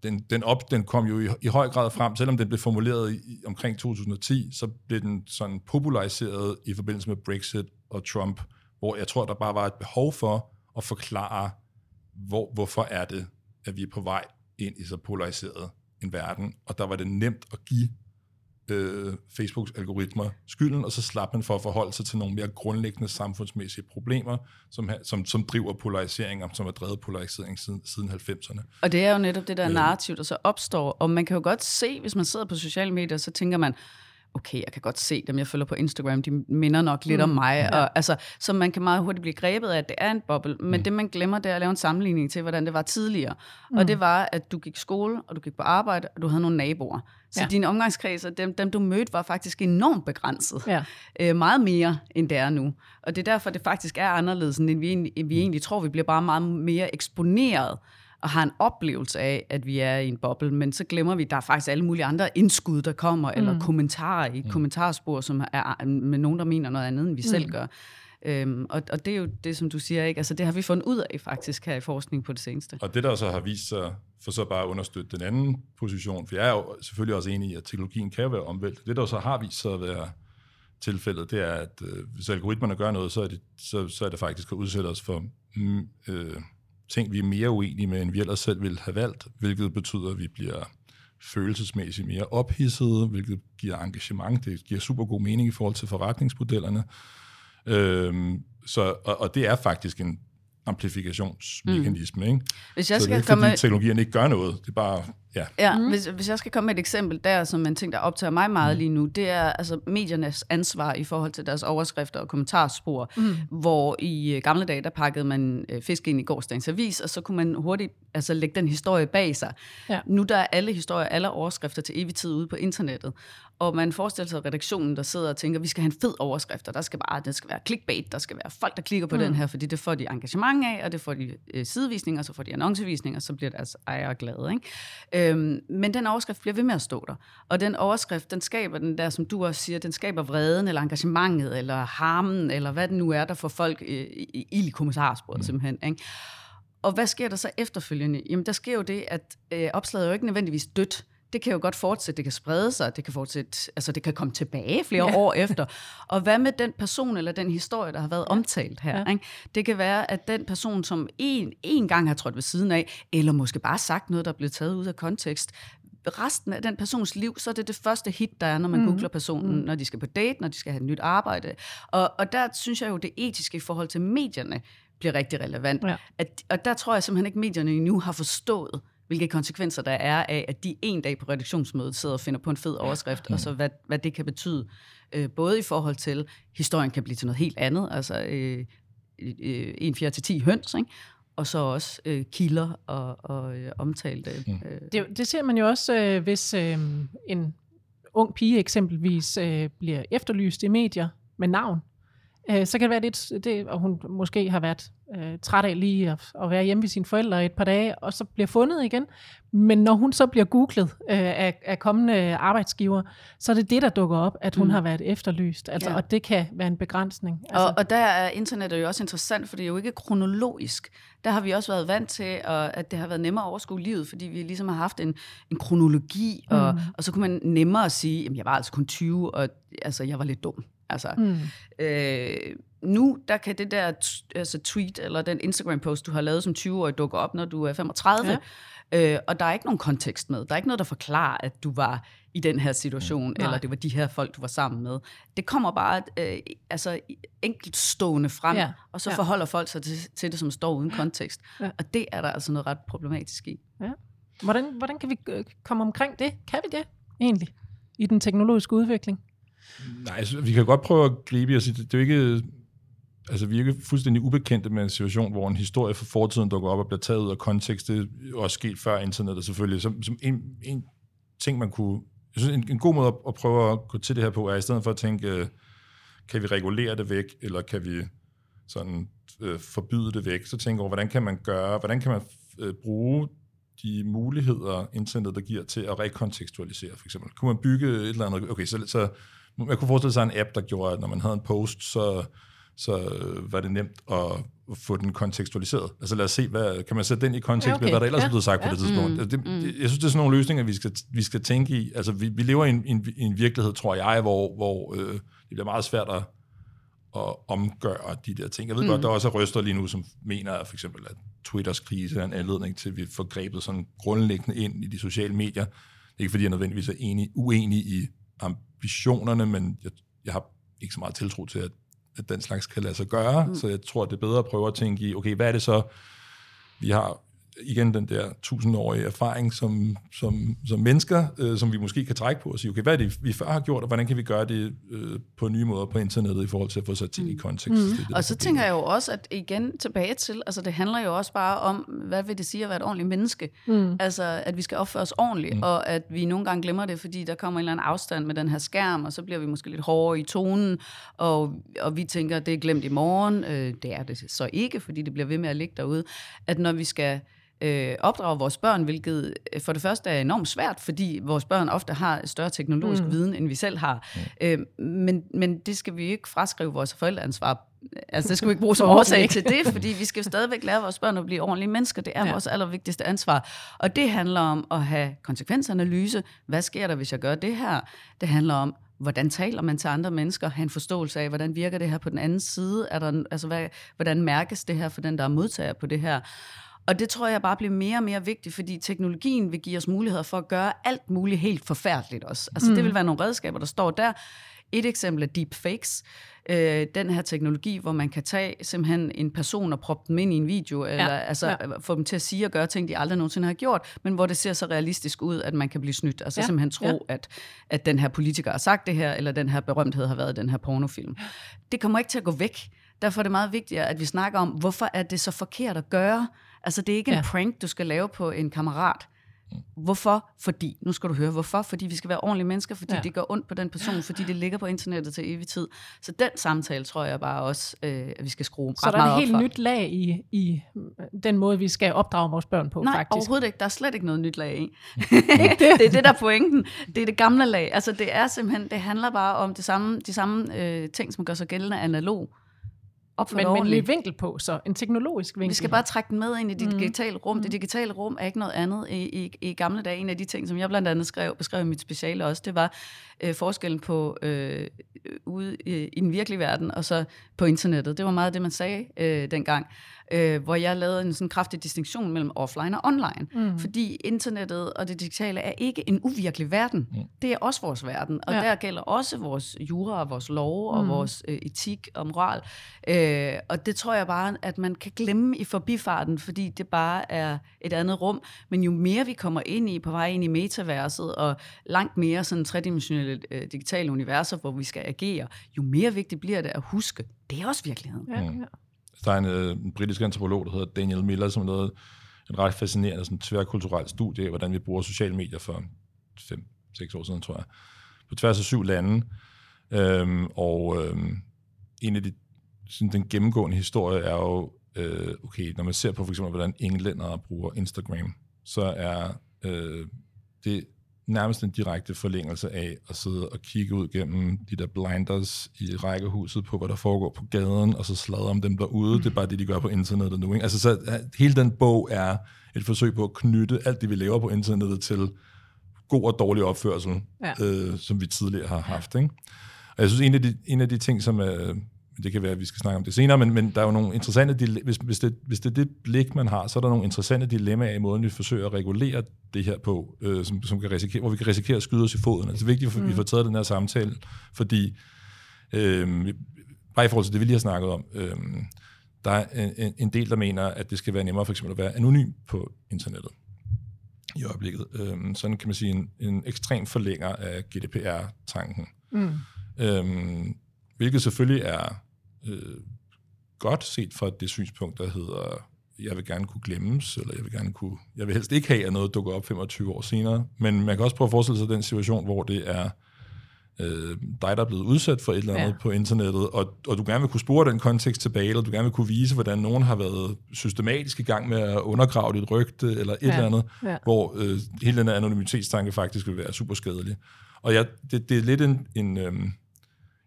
[SPEAKER 3] den, den, op, den kom jo i, i høj grad frem, selvom den blev formuleret i omkring 2010, så blev den sådan populariseret i forbindelse med Brexit og Trump, hvor jeg tror, der bare var et behov for at forklare, hvor, hvorfor er det, at vi er på vej ind i så polariseret en verden, og der var det nemt at give øh, Facebooks algoritmer skylden, og så slap man for at forholde sig til nogle mere grundlæggende samfundsmæssige problemer, som, som, som driver polarisering, og som har drevet polarisering siden, siden 90'erne.
[SPEAKER 2] Og det er jo netop det der
[SPEAKER 3] Øhm.
[SPEAKER 2] narrativ, der så opstår. Og man kan jo godt se, hvis man sidder på sociale medier, så tænker man, okay, jeg kan godt se dem, jeg følger på Instagram, de minder nok lidt mm. om mig. Ja. Og, altså, så man kan meget hurtigt blive grebet af, at det er en boble. Men mm. det, man glemmer, det er at lave en sammenligning til, hvordan det var tidligere. Mm. Og det var, at du gik skole, og du gik på arbejde, og du havde nogle naboer. Så
[SPEAKER 1] Ja.
[SPEAKER 2] dine omgangskreds, og dem, dem du mødte, var faktisk enormt begrænset.
[SPEAKER 1] Ja.
[SPEAKER 2] Øh, meget mere, end det er nu. Og det er derfor, det faktisk er anderledes, end vi egentlig, end vi egentlig tror. Vi bliver bare meget mere eksponeret og har en oplevelse af, at vi er i en boble, men så glemmer vi, at der er faktisk alle mulige andre indskud, der kommer, mm. eller kommentarer i mm. kommentarspor, som er med nogen, der mener noget andet, end vi mm. selv gør. Øhm, og, og det er jo det, som du siger, ikke? Altså, det har vi fundet ud af faktisk her i forskning på det seneste.
[SPEAKER 3] Og det, der så har vist sig, for så bare at understøtte den anden position, for jeg er jo selvfølgelig også enig i, at teknologien kan være omvæltet. Det, der så har vist sig at være tilfældet, det er, at øh, hvis algoritmerne gør noget, så er, det, så, så er det faktisk at udsætte os for mm, øh, ting, vi er mere uenige med, end vi ellers selv ville have valgt, hvilket betyder, at vi bliver følelsesmæssigt mere ophidsede, hvilket giver engagement. Det giver super god mening i forhold til forretningsmodellerne. Øhm, så, og, og det er faktisk en amplifikationsmekanisme. Mm. Ikke?
[SPEAKER 2] Hvis jeg
[SPEAKER 3] så det er
[SPEAKER 2] skal
[SPEAKER 3] ikke,
[SPEAKER 2] komme
[SPEAKER 3] fordi teknologierne ikke gør noget. Det er bare, ja.
[SPEAKER 2] Ja, mm. hvis, hvis jeg skal komme med et eksempel der, som en ting, der optager mig meget lige nu, det er altså mediernes ansvar i forhold til deres overskrifter og kommentarspor, mm. hvor i øh, gamle dage, der pakkede man øh, fisk ind i gårdsdagens avis, og så kunne man hurtigt altså, lægge den historie bag sig.
[SPEAKER 1] Ja.
[SPEAKER 2] Nu der er alle historier, alle overskrifter til evig tid ude på internettet, og man forestiller sig redaktionen, der sidder og tænker, vi skal have en fed overskrift, og der skal bare, det skal være clickbait, der skal være folk, der klikker på mm. den her, fordi det får de engagement af, og det får de øh, sidevisninger, så får de annoncevisninger, så bliver deres ejere glade. Ikke? Øhm, men den overskrift bliver ved med at stå der. Og den overskrift, den skaber den der, som du også siger, den skaber vreden, eller engagementet, eller harmen, eller hvad det nu er, der får folk øh, i, i, kommentarsporet mm. simpelthen. Ikke? Og hvad sker der så efterfølgende? Jamen, der sker jo det, at øh, opslaget er jo ikke nødvendigvis dødt. Det kan jo godt fortsætte, det kan sprede sig, det kan fortsætte, altså det kan komme tilbage flere ja. år efter. Og hvad med den person eller den historie, der har været omtalt her?
[SPEAKER 1] Ja.
[SPEAKER 2] Ikke? Det kan være, at den person, som en, en gang har trådt ved siden af, eller måske bare sagt noget, der er blevet taget ud af kontekst, resten af den persons liv, så er det det første hit, der er, når man mm. googler personen, mm. når de skal på date, når de skal have et nyt arbejde. Og, og der synes jeg jo, det etiske i forhold til medierne bliver rigtig relevant. Ja. At, og der tror jeg simpelthen ikke, medierne endnu har forstået, hvilke konsekvenser der er af, at de en dag på redaktionsmødet sidder og finder på en fed overskrift, ja. og så hvad, hvad det kan betyde. Øh, både i forhold til, historien kan blive til noget helt andet, altså øh, øh, en fjerde til 10 høns, ikke? og så også øh, kilder og, og øh, omtalte. Mm.
[SPEAKER 1] Øh. Det, det ser man jo også, øh, hvis øh, en ung pige eksempelvis øh, bliver efterlyst i medier med navn, øh, så kan det være lidt, det, og hun måske har været øh, træt af lige at, at være hjemme ved sine forældre et par dage, og så bliver fundet igen. Men når hun så bliver googlet øh, af, af kommende arbejdsgiver, så er det det, der dukker op, at hun mm. har været efterlyst. Altså, ja. Og det kan være en begrænsning.
[SPEAKER 2] Altså. Og, og der er internettet jo også interessant, for det er jo ikke kronologisk. Der har vi også været vant til, at, at det har været nemmere at overskue livet, fordi vi ligesom har haft en, en kronologi, og, mm. og så kunne man nemmere sige, at jeg var altså kun 20, og altså, jeg var lidt dum. Altså, mm. øh, nu, der kan det der altså tweet, eller den Instagram-post, du har lavet som 20-årig, dukke op, når du er 35. Ja. Øh, og der er ikke nogen kontekst med. Der er ikke noget, der forklarer, at du var i den her situation, mm. eller det var de her folk, du var sammen med. Det kommer bare øh, altså, enkeltstående frem, ja. og så ja. forholder folk sig til, til det, som står uden kontekst. Ja. Og det er der altså noget ret problematisk i. Ja.
[SPEAKER 1] Hvordan, hvordan kan vi øh, komme omkring det? Kan vi det egentlig i den teknologiske udvikling?
[SPEAKER 3] Nej, altså, vi kan godt prøve at gribe i og sige, det, det er jo ikke altså vi er ikke fuldstændig ubekendte med en situation, hvor en historie fra fortiden dukker op og bliver taget ud af kontekst. Det er også sket før internettet selvfølgelig. Som, som en, en ting, man kunne... Jeg synes, en, en god måde at, at prøve at gå til det her på, er i stedet for at tænke, øh, kan vi regulere det væk, eller kan vi sådan øh, forbyde det væk, så tænke over, hvordan kan man gøre, hvordan kan man øh, bruge de muligheder, internettet der giver til at rekontekstualisere, for eksempel. Kunne man bygge et eller andet, okay, så, så man kunne forestille sig en app, der gjorde, at når man havde en post, så, så var det nemt at få den kontekstualiseret. Altså lad os se, hvad, kan man sætte den i kontekst ja, okay. med, hvad der ellers ja. er blevet sagt ja. på det tidspunkt. Mm, det, mm. Jeg synes, det er sådan nogle løsninger, vi skal, vi skal tænke i. Altså vi, vi lever i en, en, en virkelighed, tror jeg, hvor, hvor øh, det bliver meget svært at, at omgøre de der ting. Jeg ved mm. godt, der også er røster lige nu, som mener at for eksempel, at Twitters krise er en anledning til, at vi får grebet sådan grundlæggende ind i de sociale medier. Det er ikke, fordi jeg nødvendigvis er enig, uenig i ambitionerne, men jeg, jeg har ikke så meget tiltro til, at, at den slags kan lade sig gøre, mm. så jeg tror, det er bedre at prøve at tænke i, okay, hvad er det så, vi har igen den der tusindårige erfaring som, som, som mennesker, øh, som vi måske kan trække på og sige, okay, hvad er det, vi før har gjort, og hvordan kan vi gøre det øh, på nye måder på internettet i forhold til at få sat ting mm. i kontekst. Mm. Det,
[SPEAKER 2] det, og så tænker jeg jo også, at igen tilbage til, altså det handler jo også bare om, hvad vil det sige at være et ordentligt menneske? Mm. Altså, at vi skal opføre os ordentligt, mm. og at vi nogle gange glemmer det, fordi der kommer en eller anden afstand med den her skærm, og så bliver vi måske lidt hårdere i tonen, og, og vi tænker, at det er glemt i morgen. Øh, det er det så ikke, fordi det bliver ved med at ligge derude. At når vi skal øh, opdrage vores børn, hvilket øh, for det første er enormt svært, fordi vores børn ofte har større teknologisk mm. viden, end vi selv har. Mm. Øh, men, men det skal vi ikke fraskrive vores forældreansvar Altså, det skal vi ikke bruge som årsag til det, fordi vi skal jo stadigvæk lære vores børn at blive ordentlige mennesker. Det er ja. vores allervigtigste ansvar. Og det handler om at have konsekvensanalyse. Hvad sker der, hvis jeg gør det her? Det handler om, hvordan taler man til andre mennesker? Have en forståelse af, hvordan virker det her på den anden side? Er der, altså, hvad, hvordan mærkes det her for den, der er modtager på det her? Og det tror jeg bare bliver mere og mere vigtigt, fordi teknologien vil give os muligheder for at gøre alt muligt helt forfærdeligt også. Altså mm. det vil være nogle redskaber, der står der. Et eksempel er deepfakes. Øh, den her teknologi, hvor man kan tage simpelthen en person og proppe dem ind i en video, ja. eller altså, ja. få dem til at sige og gøre ting, de aldrig nogensinde har gjort, men hvor det ser så realistisk ud, at man kan blive snydt. Altså ja. simpelthen tro, ja. at, at den her politiker har sagt det her, eller den her berømthed har været i den her pornofilm. Det kommer ikke til at gå væk. Derfor er det meget vigtigt, at vi snakker om, hvorfor er det så forkert at gøre? Altså, det er ikke en ja. prank, du skal lave på en kammerat. Hvorfor? Fordi, nu skal du høre, hvorfor? Fordi vi skal være ordentlige mennesker, fordi ja. det gør ondt på den person, fordi det ligger på internettet til evig tid. Så den samtale tror jeg bare også, øh, at vi skal skrue
[SPEAKER 1] ret Så der er et helt nyt lag i, i den måde, vi skal opdrage vores børn på,
[SPEAKER 2] Nej,
[SPEAKER 1] faktisk?
[SPEAKER 2] overhovedet ikke. Der er slet ikke noget nyt lag i. det er det, der er pointen. Det er det gamle lag. Altså, det er simpelthen, det handler bare om det samme, de samme øh, ting, som gør sig gældende analog
[SPEAKER 1] opført men, men en vinkel på, så en teknologisk vinkel.
[SPEAKER 2] Vi skal bare trække den med ind i det mm. digitale rum. Mm. Det digitale rum er ikke noget andet i, i, i gamle dage. En af de ting, som jeg blandt andet skrev, beskrev i mit speciale også, det var øh, forskellen på øh, ude i, i den virkelige verden og så på internettet. Det var meget det, man sagde øh, dengang. Øh, hvor jeg lavede en sådan kraftig distinktion mellem offline og online. Mm. Fordi internettet og det digitale er ikke en uvirkelig verden. Mm. Det er også vores verden, og ja. der gælder også vores jura og vores lov og mm. vores øh, etik og moral. Øh, og det tror jeg bare, at man kan glemme i forbifarten, fordi det bare er et andet rum. Men jo mere vi kommer ind i, på vej ind i metaverset, og langt mere sådan tredimensionelle øh, digitale universer, hvor vi skal agere, jo mere vigtigt bliver det at huske, det er også virkeligheden. Ja,
[SPEAKER 3] mm. ja. Der er en, øh, en britisk antropolog, der hedder Daniel Miller, som har lavet en ret fascinerende sådan, tværkulturelt studie af, hvordan vi bruger sociale medier for 5-6 år siden, tror jeg, på tværs af syv lande. Øhm, og øhm, en af de, sådan, den gennemgående historie er jo, øh, okay, når man ser på for eksempel, hvordan englændere bruger Instagram, så er øh, det nærmest en direkte forlængelse af at sidde og kigge ud gennem de der blinders i rækkehuset på, hvad der foregår på gaden, og så sladre om dem derude. Det er bare det, de gør på internettet nu. Ikke? Altså, så hele den bog er et forsøg på at knytte alt det, vi laver på internettet til god og dårlig opførsel, ja. øh, som vi tidligere har haft. Ikke? Og jeg synes, en af de, en af de ting, som er, det kan være, at vi skal snakke om det senere, men, men der er jo nogle interessante, hvis, hvis, det, hvis det er det blik, man har, så er der nogle interessante dilemmaer i måden, vi forsøger at regulere det her på, øh, som, som kan risikere, hvor vi kan risikere at skyde os i foden. Altså, det er vigtigt, at vi mm. får taget den her samtale, fordi, øh, bare i forhold til det, vi lige har snakket om, øh, der er en, en del, der mener, at det skal være nemmere for eksempel at være anonym på internettet i øjeblikket. Øh, sådan kan man sige en, en ekstrem forlænger af GDPR-tanken. Mm. Øhm, hvilket selvfølgelig er øh, godt set fra det synspunkt, der hedder, jeg vil gerne kunne glemmes, eller jeg vil gerne kunne, jeg vil helst ikke have, at noget dukker op 25 år senere. Men man kan også prøve at forestille sig den situation, hvor det er øh, dig, der er blevet udsat for et eller andet ja. på internettet, og, og du gerne vil kunne spore den kontekst tilbage, eller du gerne vil kunne vise, hvordan nogen har været systematisk i gang med at undergrave dit rygte, eller et ja. eller andet, ja. hvor øh, hele den her anonymitetstanke faktisk vil være super skadelig. Og ja, det, det er lidt en, en øh,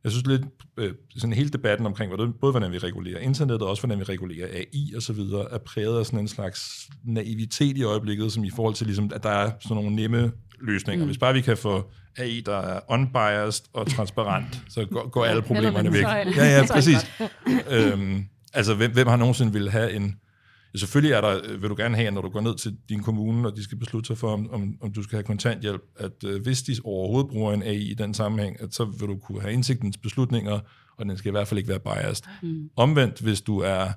[SPEAKER 3] jeg synes lidt, øh, sådan hele debatten omkring, hvordan, både hvordan vi regulerer internettet, og også hvordan vi regulerer AI og så videre, er præget af sådan en slags naivitet i øjeblikket, som i forhold til, ligesom, at der er sådan nogle nemme løsninger. Mm. Hvis bare vi kan få AI, der er unbiased og transparent, så går, går alle problemerne væk. Ja, ja, præcis. øhm, altså, hvem, hvem har nogensinde vil have en selvfølgelig er der, øh, vil du gerne have, når du går ned til din kommune, og de skal beslutte sig for, om, om, om du skal have kontanthjælp, at øh, hvis de overhovedet bruger en AI i den sammenhæng, at så vil du kunne have indsigtens beslutninger, og den skal i hvert fald ikke være biased. Mm. Omvendt, hvis du er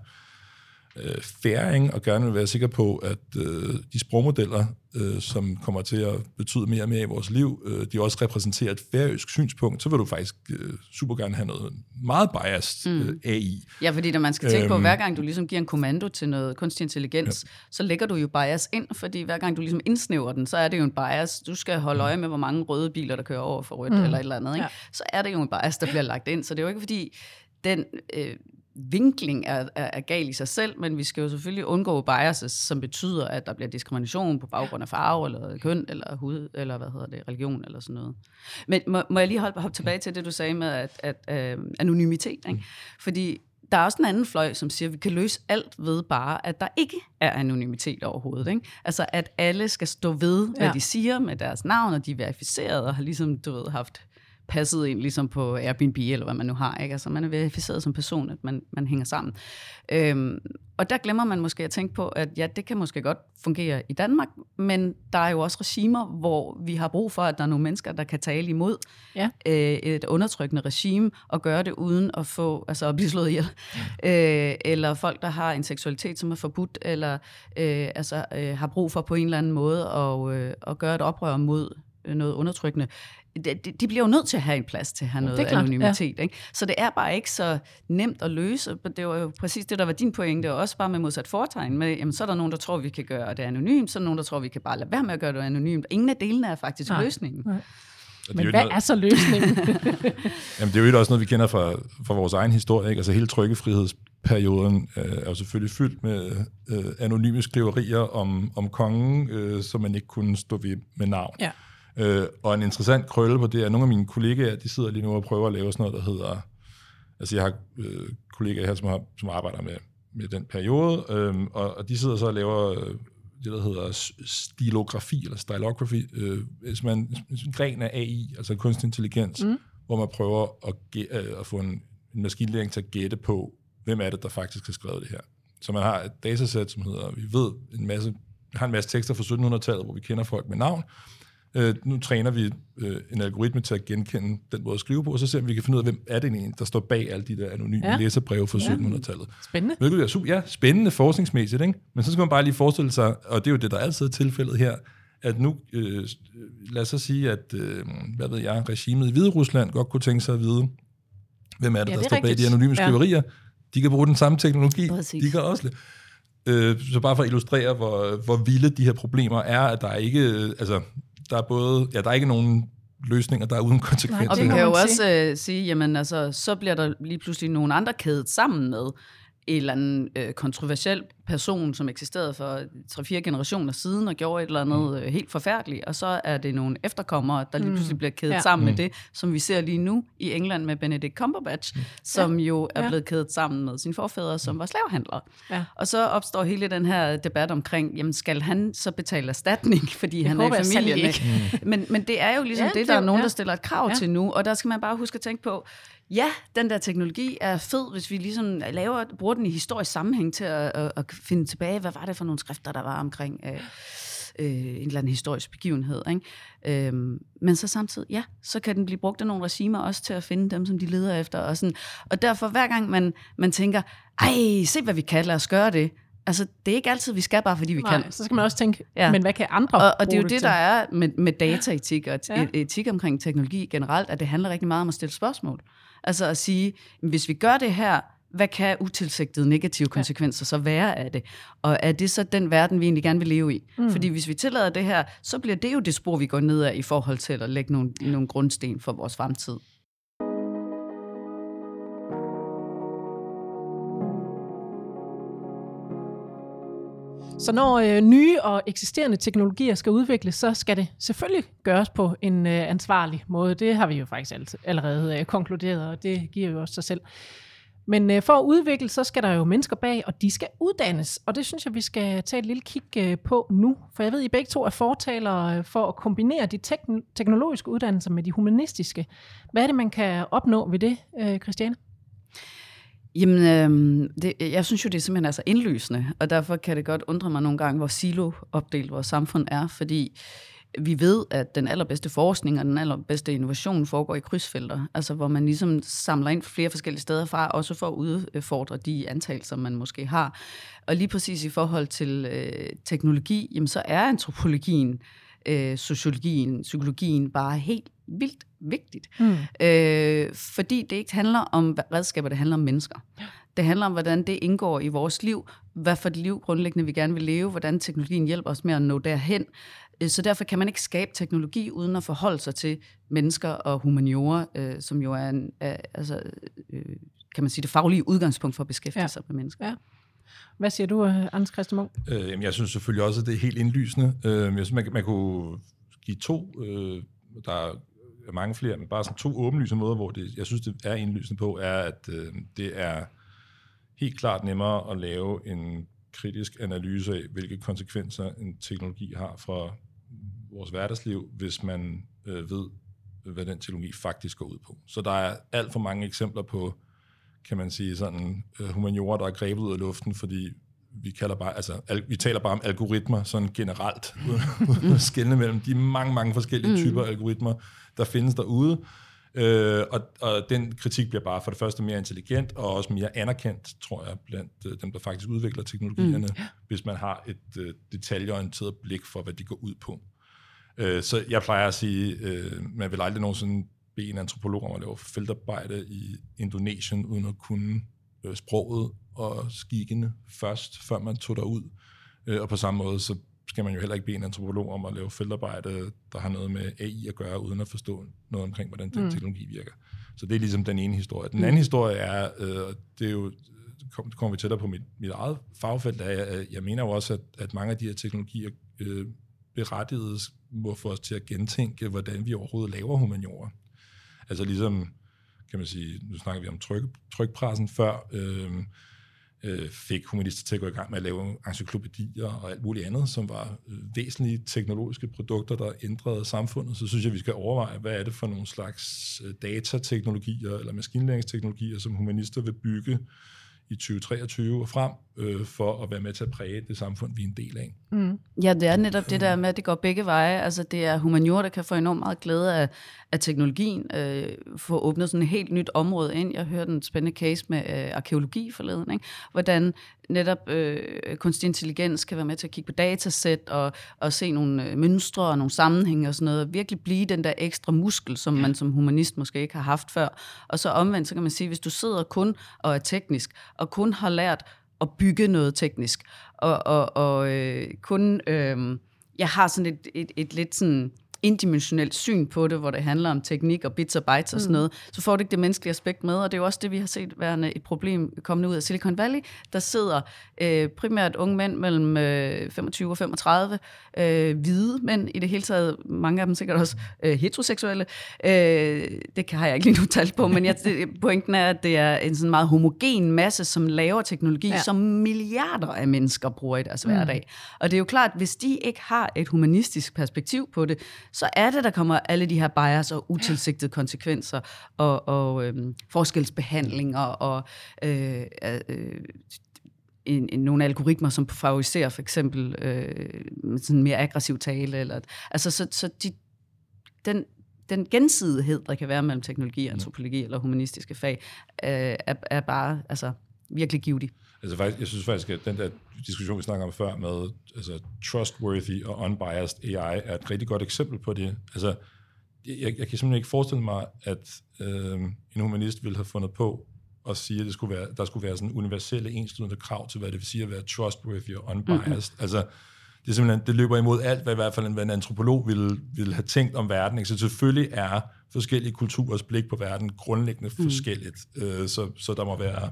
[SPEAKER 3] øh, færing, og gerne vil være sikker på, at øh, de sprogmodeller, øh, som kommer til at betyde mere og mere i vores liv, øh, de også repræsenterer et færøsk synspunkt, så vil du faktisk øh, super gerne have noget meget biased mm. øh, AI.
[SPEAKER 2] Ja, fordi når man skal tænke øhm, på, hver gang du ligesom giver en kommando til noget kunstig intelligens, ja. så lægger du jo bias ind, fordi hver gang du ligesom indsnæver den, så er det jo en bias. Du skal holde øje med, hvor mange røde biler, der kører over for rødt, mm. eller et eller andet. Ikke? Ja. Så er det jo en bias, der bliver lagt ind. Så det er jo ikke fordi, den... Øh, vinkling er, er, er gal i sig selv, men vi skal jo selvfølgelig undgå biases, som betyder, at der bliver diskrimination på baggrund af farve, eller køn, eller hud, eller hvad hedder det, religion, eller sådan noget. Men må, må jeg lige hoppe, hoppe tilbage til det, du sagde med at, at, uh, anonymitet, ikke? Mm. Fordi der er også en anden fløj, som siger, at vi kan løse alt ved bare, at der ikke er anonymitet overhovedet. Ikke? Altså, at alle skal stå ved, hvad ja. de siger med deres navn, og de er verificeret og har ligesom, du ved, haft passet ind ligesom på Airbnb, eller hvad man nu har. Ikke? Altså, man er verificeret som person, at man, man hænger sammen. Øhm, og der glemmer man måske at tænke på, at ja, det kan måske godt fungere i Danmark, men der er jo også regimer, hvor vi har brug for, at der er nogle mennesker, der kan tale imod ja. øh, et undertrykkende regime, og gøre det uden at få, altså at blive slået ihjel. Ja. Øh, eller folk, der har en seksualitet, som er forbudt, eller øh, altså, øh, har brug for på en eller anden måde at, øh, at gøre et oprør mod noget undertrykkende de, de bliver jo nødt til at have en plads til at have noget anonymitet. Ja. Ikke? Så det er bare ikke så nemt at løse. Det var jo præcis det, der var din pointe, også bare med modsat fortegn. Med, jamen, så er der nogen, der tror, vi kan gøre det anonymt, så er der nogen, der tror, vi kan bare lade være med at gøre det anonymt. Ingen af delene er faktisk Nej. løsningen. Nej.
[SPEAKER 1] Men hvad noget... er så løsningen?
[SPEAKER 3] Jamen, det er jo også noget, vi kender fra, fra vores egen historie. Ikke? Altså hele trykkefrihedsperioden øh, er jo selvfølgelig fyldt med øh, anonyme skriverier om, om kongen, øh, som man ikke kunne stå ved med navn. Ja. Øh, og en interessant krølle på det er, at nogle af mine kollegaer, de sidder lige nu og prøver at lave sådan noget, der hedder... Altså jeg har øh, kollegaer her, som, har, som arbejder med, med den periode, øh, og, og de sidder så og laver øh, det, der hedder stilografi, eller stylography, øh, som er en, en gren af AI, altså kunstig intelligens, mm. hvor man prøver at, øh, at få en, en maskinlæring til at gætte på, hvem er det, der faktisk har skrevet det her. Så man har et datasæt, som hedder, vi ved en masse, har en masse tekster fra 1700-tallet, hvor vi kender folk med navn. Øh, nu træner vi øh, en algoritme til at genkende den måde at skrive på, og så ser vi, om vi kan finde ud af, hvem er det egentlig, der står bag alle de der anonyme ja. læserbreve fra ja. 1700-tallet.
[SPEAKER 1] Spændende.
[SPEAKER 3] Hvilket er super, ja, spændende forskningsmæssigt, ikke? Men så skal man bare lige forestille sig, og det er jo det, der altid er tilfældet her, at nu, øh, lad os så sige, at, øh, hvad ved jeg, regimet i Hvide Rusland godt kunne tænke sig at vide, hvem er det,
[SPEAKER 1] Ja,
[SPEAKER 3] der
[SPEAKER 1] det er
[SPEAKER 3] står bag
[SPEAKER 1] rigtigt.
[SPEAKER 3] de anonyme
[SPEAKER 1] Ja.
[SPEAKER 3] skriverier. De kan bruge den samme teknologi.
[SPEAKER 2] Præcis.
[SPEAKER 3] De kan også øh, Så bare for at illustrere, hvor, hvor vilde de her problemer er, at der er ikke, øh, altså, der er både, ja, der er ikke nogen løsninger, der er uden konsekvenser.
[SPEAKER 2] Og
[SPEAKER 1] Det
[SPEAKER 2] vi kan jo også øh, sige, jamen altså, så bliver der lige pludselig nogle andre kædet sammen med en eller anden øh, kontroversiel person, som eksisterede for 3-4 generationer siden og gjorde et eller andet øh, helt forfærdeligt, og så er det nogle efterkommere, der lige pludselig bliver kædet
[SPEAKER 1] Ja.
[SPEAKER 2] ja. sammen
[SPEAKER 3] Mm.
[SPEAKER 2] med det, som vi ser lige nu i England med Benedict Cumberbatch, mm. som jo er
[SPEAKER 1] Ja.
[SPEAKER 2] blevet kædet sammen med sine forfædre, som var slavehandlere.
[SPEAKER 1] Ja.
[SPEAKER 2] Og så opstår hele den her debat omkring, jamen skal han så betale erstatning, fordi han
[SPEAKER 1] håber
[SPEAKER 2] er
[SPEAKER 1] jeg
[SPEAKER 2] i
[SPEAKER 1] sandelig
[SPEAKER 2] familie med,
[SPEAKER 1] ikke.
[SPEAKER 2] men, men det er jo ligesom
[SPEAKER 1] Ja,
[SPEAKER 2] ja, det,
[SPEAKER 1] det
[SPEAKER 2] der
[SPEAKER 1] er
[SPEAKER 2] er nogen,
[SPEAKER 1] ja.
[SPEAKER 2] der stiller et krav
[SPEAKER 1] Ja.
[SPEAKER 2] ja. til nu, og der skal man bare huske at tænke på, ja, den der teknologi er fed, hvis vi ligesom laver, bruger den i historisk sammenhæng til at, at, at finde tilbage, hvad var det for nogle skrifter, der var omkring øh, øh, en eller anden historisk begivenhed. Ikke? Øhm, men så samtidig, ja, så kan den blive brugt af nogle regimer også til at finde dem, som de leder efter. Og, sådan. og derfor, hver gang man, man tænker, ej, se hvad vi kan, lad os gøre det. Altså, det er ikke altid, vi skal bare, fordi vi
[SPEAKER 1] Nej,
[SPEAKER 2] kan.
[SPEAKER 1] så skal man også tænke,
[SPEAKER 2] Ja.
[SPEAKER 1] men hvad kan andre
[SPEAKER 2] Og, og det er jo det,
[SPEAKER 1] til?
[SPEAKER 2] der er med, med dataetik og
[SPEAKER 1] ja.
[SPEAKER 2] etik omkring teknologi generelt, at det handler rigtig meget om at stille spørgsmål. Altså at sige, hvis vi gør det her, hvad kan utilsigtede negative konsekvenser så være af det? Og er det så den verden, vi egentlig gerne vil leve i? Mm. Fordi hvis vi tillader det her, så bliver det jo det spor, vi går ned ad i forhold til at lægge nogle, nogle grundsten for vores fremtid.
[SPEAKER 1] Så når øh, nye og eksisterende teknologier skal udvikles, så skal det selvfølgelig gøres på en øh, ansvarlig måde. Det har vi jo faktisk alt, allerede øh, konkluderet, og det giver jo også sig selv. Men øh, for at udvikle, så skal der jo mennesker bag, og de skal uddannes. Og det synes jeg, vi skal tage et lille kig øh, på nu. For jeg ved, I begge to er fortalere øh, for at kombinere de tekn- teknologiske uddannelser med de humanistiske. Hvad er det, man kan opnå ved det, øh, Christiane?
[SPEAKER 2] Jamen, øh, det, jeg synes jo, det er simpelthen altså indlysende, og derfor kan det godt undre mig nogle gange, hvor silo-opdelt vores samfund er, fordi vi ved, at den allerbedste forskning og den allerbedste innovation foregår i krydsfelter, altså hvor man ligesom samler ind flere forskellige steder fra, også for at udfordre de antagelser, man måske har. Og lige præcis i forhold til øh, teknologi, jamen så er antropologien, øh, sociologien, psykologien bare helt vildt vigtigt.
[SPEAKER 1] Mm.
[SPEAKER 2] Øh, fordi det ikke handler om redskaber, det handler om mennesker. Det handler om, hvordan det indgår i vores liv, hvad for et liv grundlæggende vi gerne vil leve, hvordan teknologien hjælper os med at nå derhen. Øh, Så derfor kan man ikke skabe teknologi uden at forholde sig til mennesker og humaniorer, øh, som jo er, en, er altså, øh, kan man sige, det faglige udgangspunkt for at beskæftige
[SPEAKER 1] Ja.
[SPEAKER 2] sig med mennesker.
[SPEAKER 1] Ja. Hvad siger du, øh, Anders Christian Munk?
[SPEAKER 3] Øh, jamen, jeg synes selvfølgelig også, at det er helt indlysende. Øh, jeg synes, man, man kunne give to, øh, der er mange flere, men bare sådan to åbenlyse måder, hvor det, jeg synes, det er indlysende på, er, at øh, det er helt klart nemmere at lave en kritisk analyse af, hvilke konsekvenser en teknologi har for vores hverdagsliv, hvis man øh, ved, hvad den teknologi faktisk går ud på. Så der er alt for mange eksempler på, kan man sige, sådan øh, humaniorer, der er grebet ud af luften, fordi vi, kalder bare, altså, al, vi taler bare om algoritmer sådan generelt, uden, at skelne mellem de mange, mange forskellige mm. typer algoritmer, der findes derude. Øh, og, og den kritik bliver bare for det første mere intelligent, og også mere anerkendt, tror jeg, blandt øh, dem, der faktisk udvikler teknologierne, mm. hvis man har et øh, detaljeorienteret blik for, hvad de går ud på. Øh, så jeg plejer at sige, øh, man vil aldrig nogensinde bede en antropolog om at lave feltarbejde i Indonesien, uden at kunne øh, sproget og skikkene først, før man tog derud. Øh, og på samme måde, så skal man jo heller ikke bede en antropolog om at lave feltarbejde, der har noget med AI at gøre, uden at forstå noget omkring, hvordan den mm. teknologi virker. Så det er ligesom den ene historie. Den anden historie er, øh, det er jo, kom, kommer vi tættere på mit, mit eget fagfelt, er, at jeg mener jo også, at, at mange af de her teknologier øh, berettiget må få os til at gentænke, hvordan vi overhovedet laver humaniorer. Altså ligesom, kan man sige, nu snakker vi om tryk, trykpressen før, øh, øh, fik humanister til at gå i gang med at lave encyklopædier og alt muligt andet, som var øh, væsentlige teknologiske produkter, der ændrede samfundet, så synes jeg, vi skal overveje, hvad er det for nogle slags øh, datateknologier eller maskinlæringsteknologier, som humanister vil bygge i 2023 og frem, øh, for at være med til at præge det samfund, vi er en del af.
[SPEAKER 2] Mm. Ja, det er netop det der med, at det går begge veje. Altså det er humaniora, der kan få enormt meget glæde af, af teknologien, øh, få åbnet sådan et helt nyt område ind. Jeg hørte en spændende case med øh, arkeologi forleden, ikke? hvordan netop øh, kunstig intelligens kan være med til at kigge på datasæt og, og se nogle øh, mønstre og nogle sammenhænge og sådan noget, og virkelig blive den der ekstra muskel, som man som humanist måske ikke har haft før. Og så omvendt, så kan man sige, hvis du sidder kun og er teknisk, og kun har lært at bygge noget teknisk, og, og, og øh, kun, øh, jeg har sådan et, et, et lidt sådan indimensionelt syn på det, hvor det handler om teknik og bits og bytes og sådan mm. noget, så får du ikke det menneskelige aspekt med, og det er jo også det, vi har set værende et problem kommende ud af Silicon Valley. Der sidder øh, primært unge mænd mellem øh, 25 og 35, øh, hvide mænd i det hele taget, mange af dem sikkert også øh, heteroseksuelle. Øh, det kan, har jeg ikke lige nu talt på, men jeg, det, pointen er, at det er en sådan meget homogen masse, som laver teknologi, ja. som milliarder af mennesker bruger i deres mm. hverdag. Og det er jo klart, hvis de ikke har et humanistisk perspektiv på det, så er det, der kommer alle de her bias og utilsigtede konsekvenser og, og øhm, forskelsbehandlinger og øh, øh, en, en, nogle algoritmer, som favoriserer for eksempel øh, sådan mere aggressiv tale. Eller, altså, så, så de, den, den gensidighed, der kan være mellem teknologi, og antropologi eller humanistiske fag, øh, er, er bare altså, virkelig givetig.
[SPEAKER 3] Altså faktisk, jeg synes faktisk, at den der diskussion, vi snakker om før med altså, trustworthy og unbiased AI, er et rigtig godt eksempel på det. Altså, jeg, jeg kan simpelthen ikke forestille mig, at øh, en humanist ville have fundet på at sige, at det skulle være, der skulle være sådan universelle enslydende krav til, hvad det vil sige at være trustworthy og unbiased. Mm-hmm. Altså, det, er simpelthen, det løber imod alt, hvad i hvert fald en, en antropolog ville, ville have tænkt om verden. Ikke? Så selvfølgelig er forskellige kulturers blik på verden grundlæggende mm. forskelligt. Øh, så, så der må være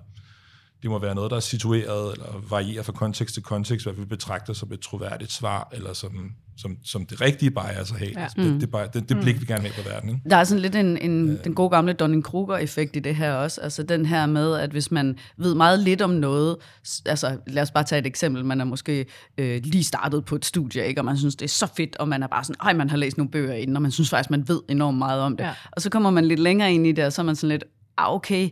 [SPEAKER 3] det må være noget, der er situeret eller varierer fra kontekst til kontekst, hvad vi betragter som et troværdigt svar, eller som, som, som det rigtige bias at have. Ja. Altså, det, mm. det, det, det, det blik, mm. vi gerne vil have på verden. Ikke?
[SPEAKER 2] Der er sådan lidt en, en, øh. den gode gamle Dunning-Kruger-effekt i det her også. Altså den her med, at hvis man ved meget lidt om noget, altså lad os bare tage et eksempel, man er måske øh, lige startet på et studie, ikke? og man synes, det er så fedt, og man er bare sådan, ej, man har læst nogle bøger inden, og man synes faktisk, man ved enormt meget om det. Ja. Og så kommer man lidt længere ind i det, og så er man sådan lidt, ah, okay,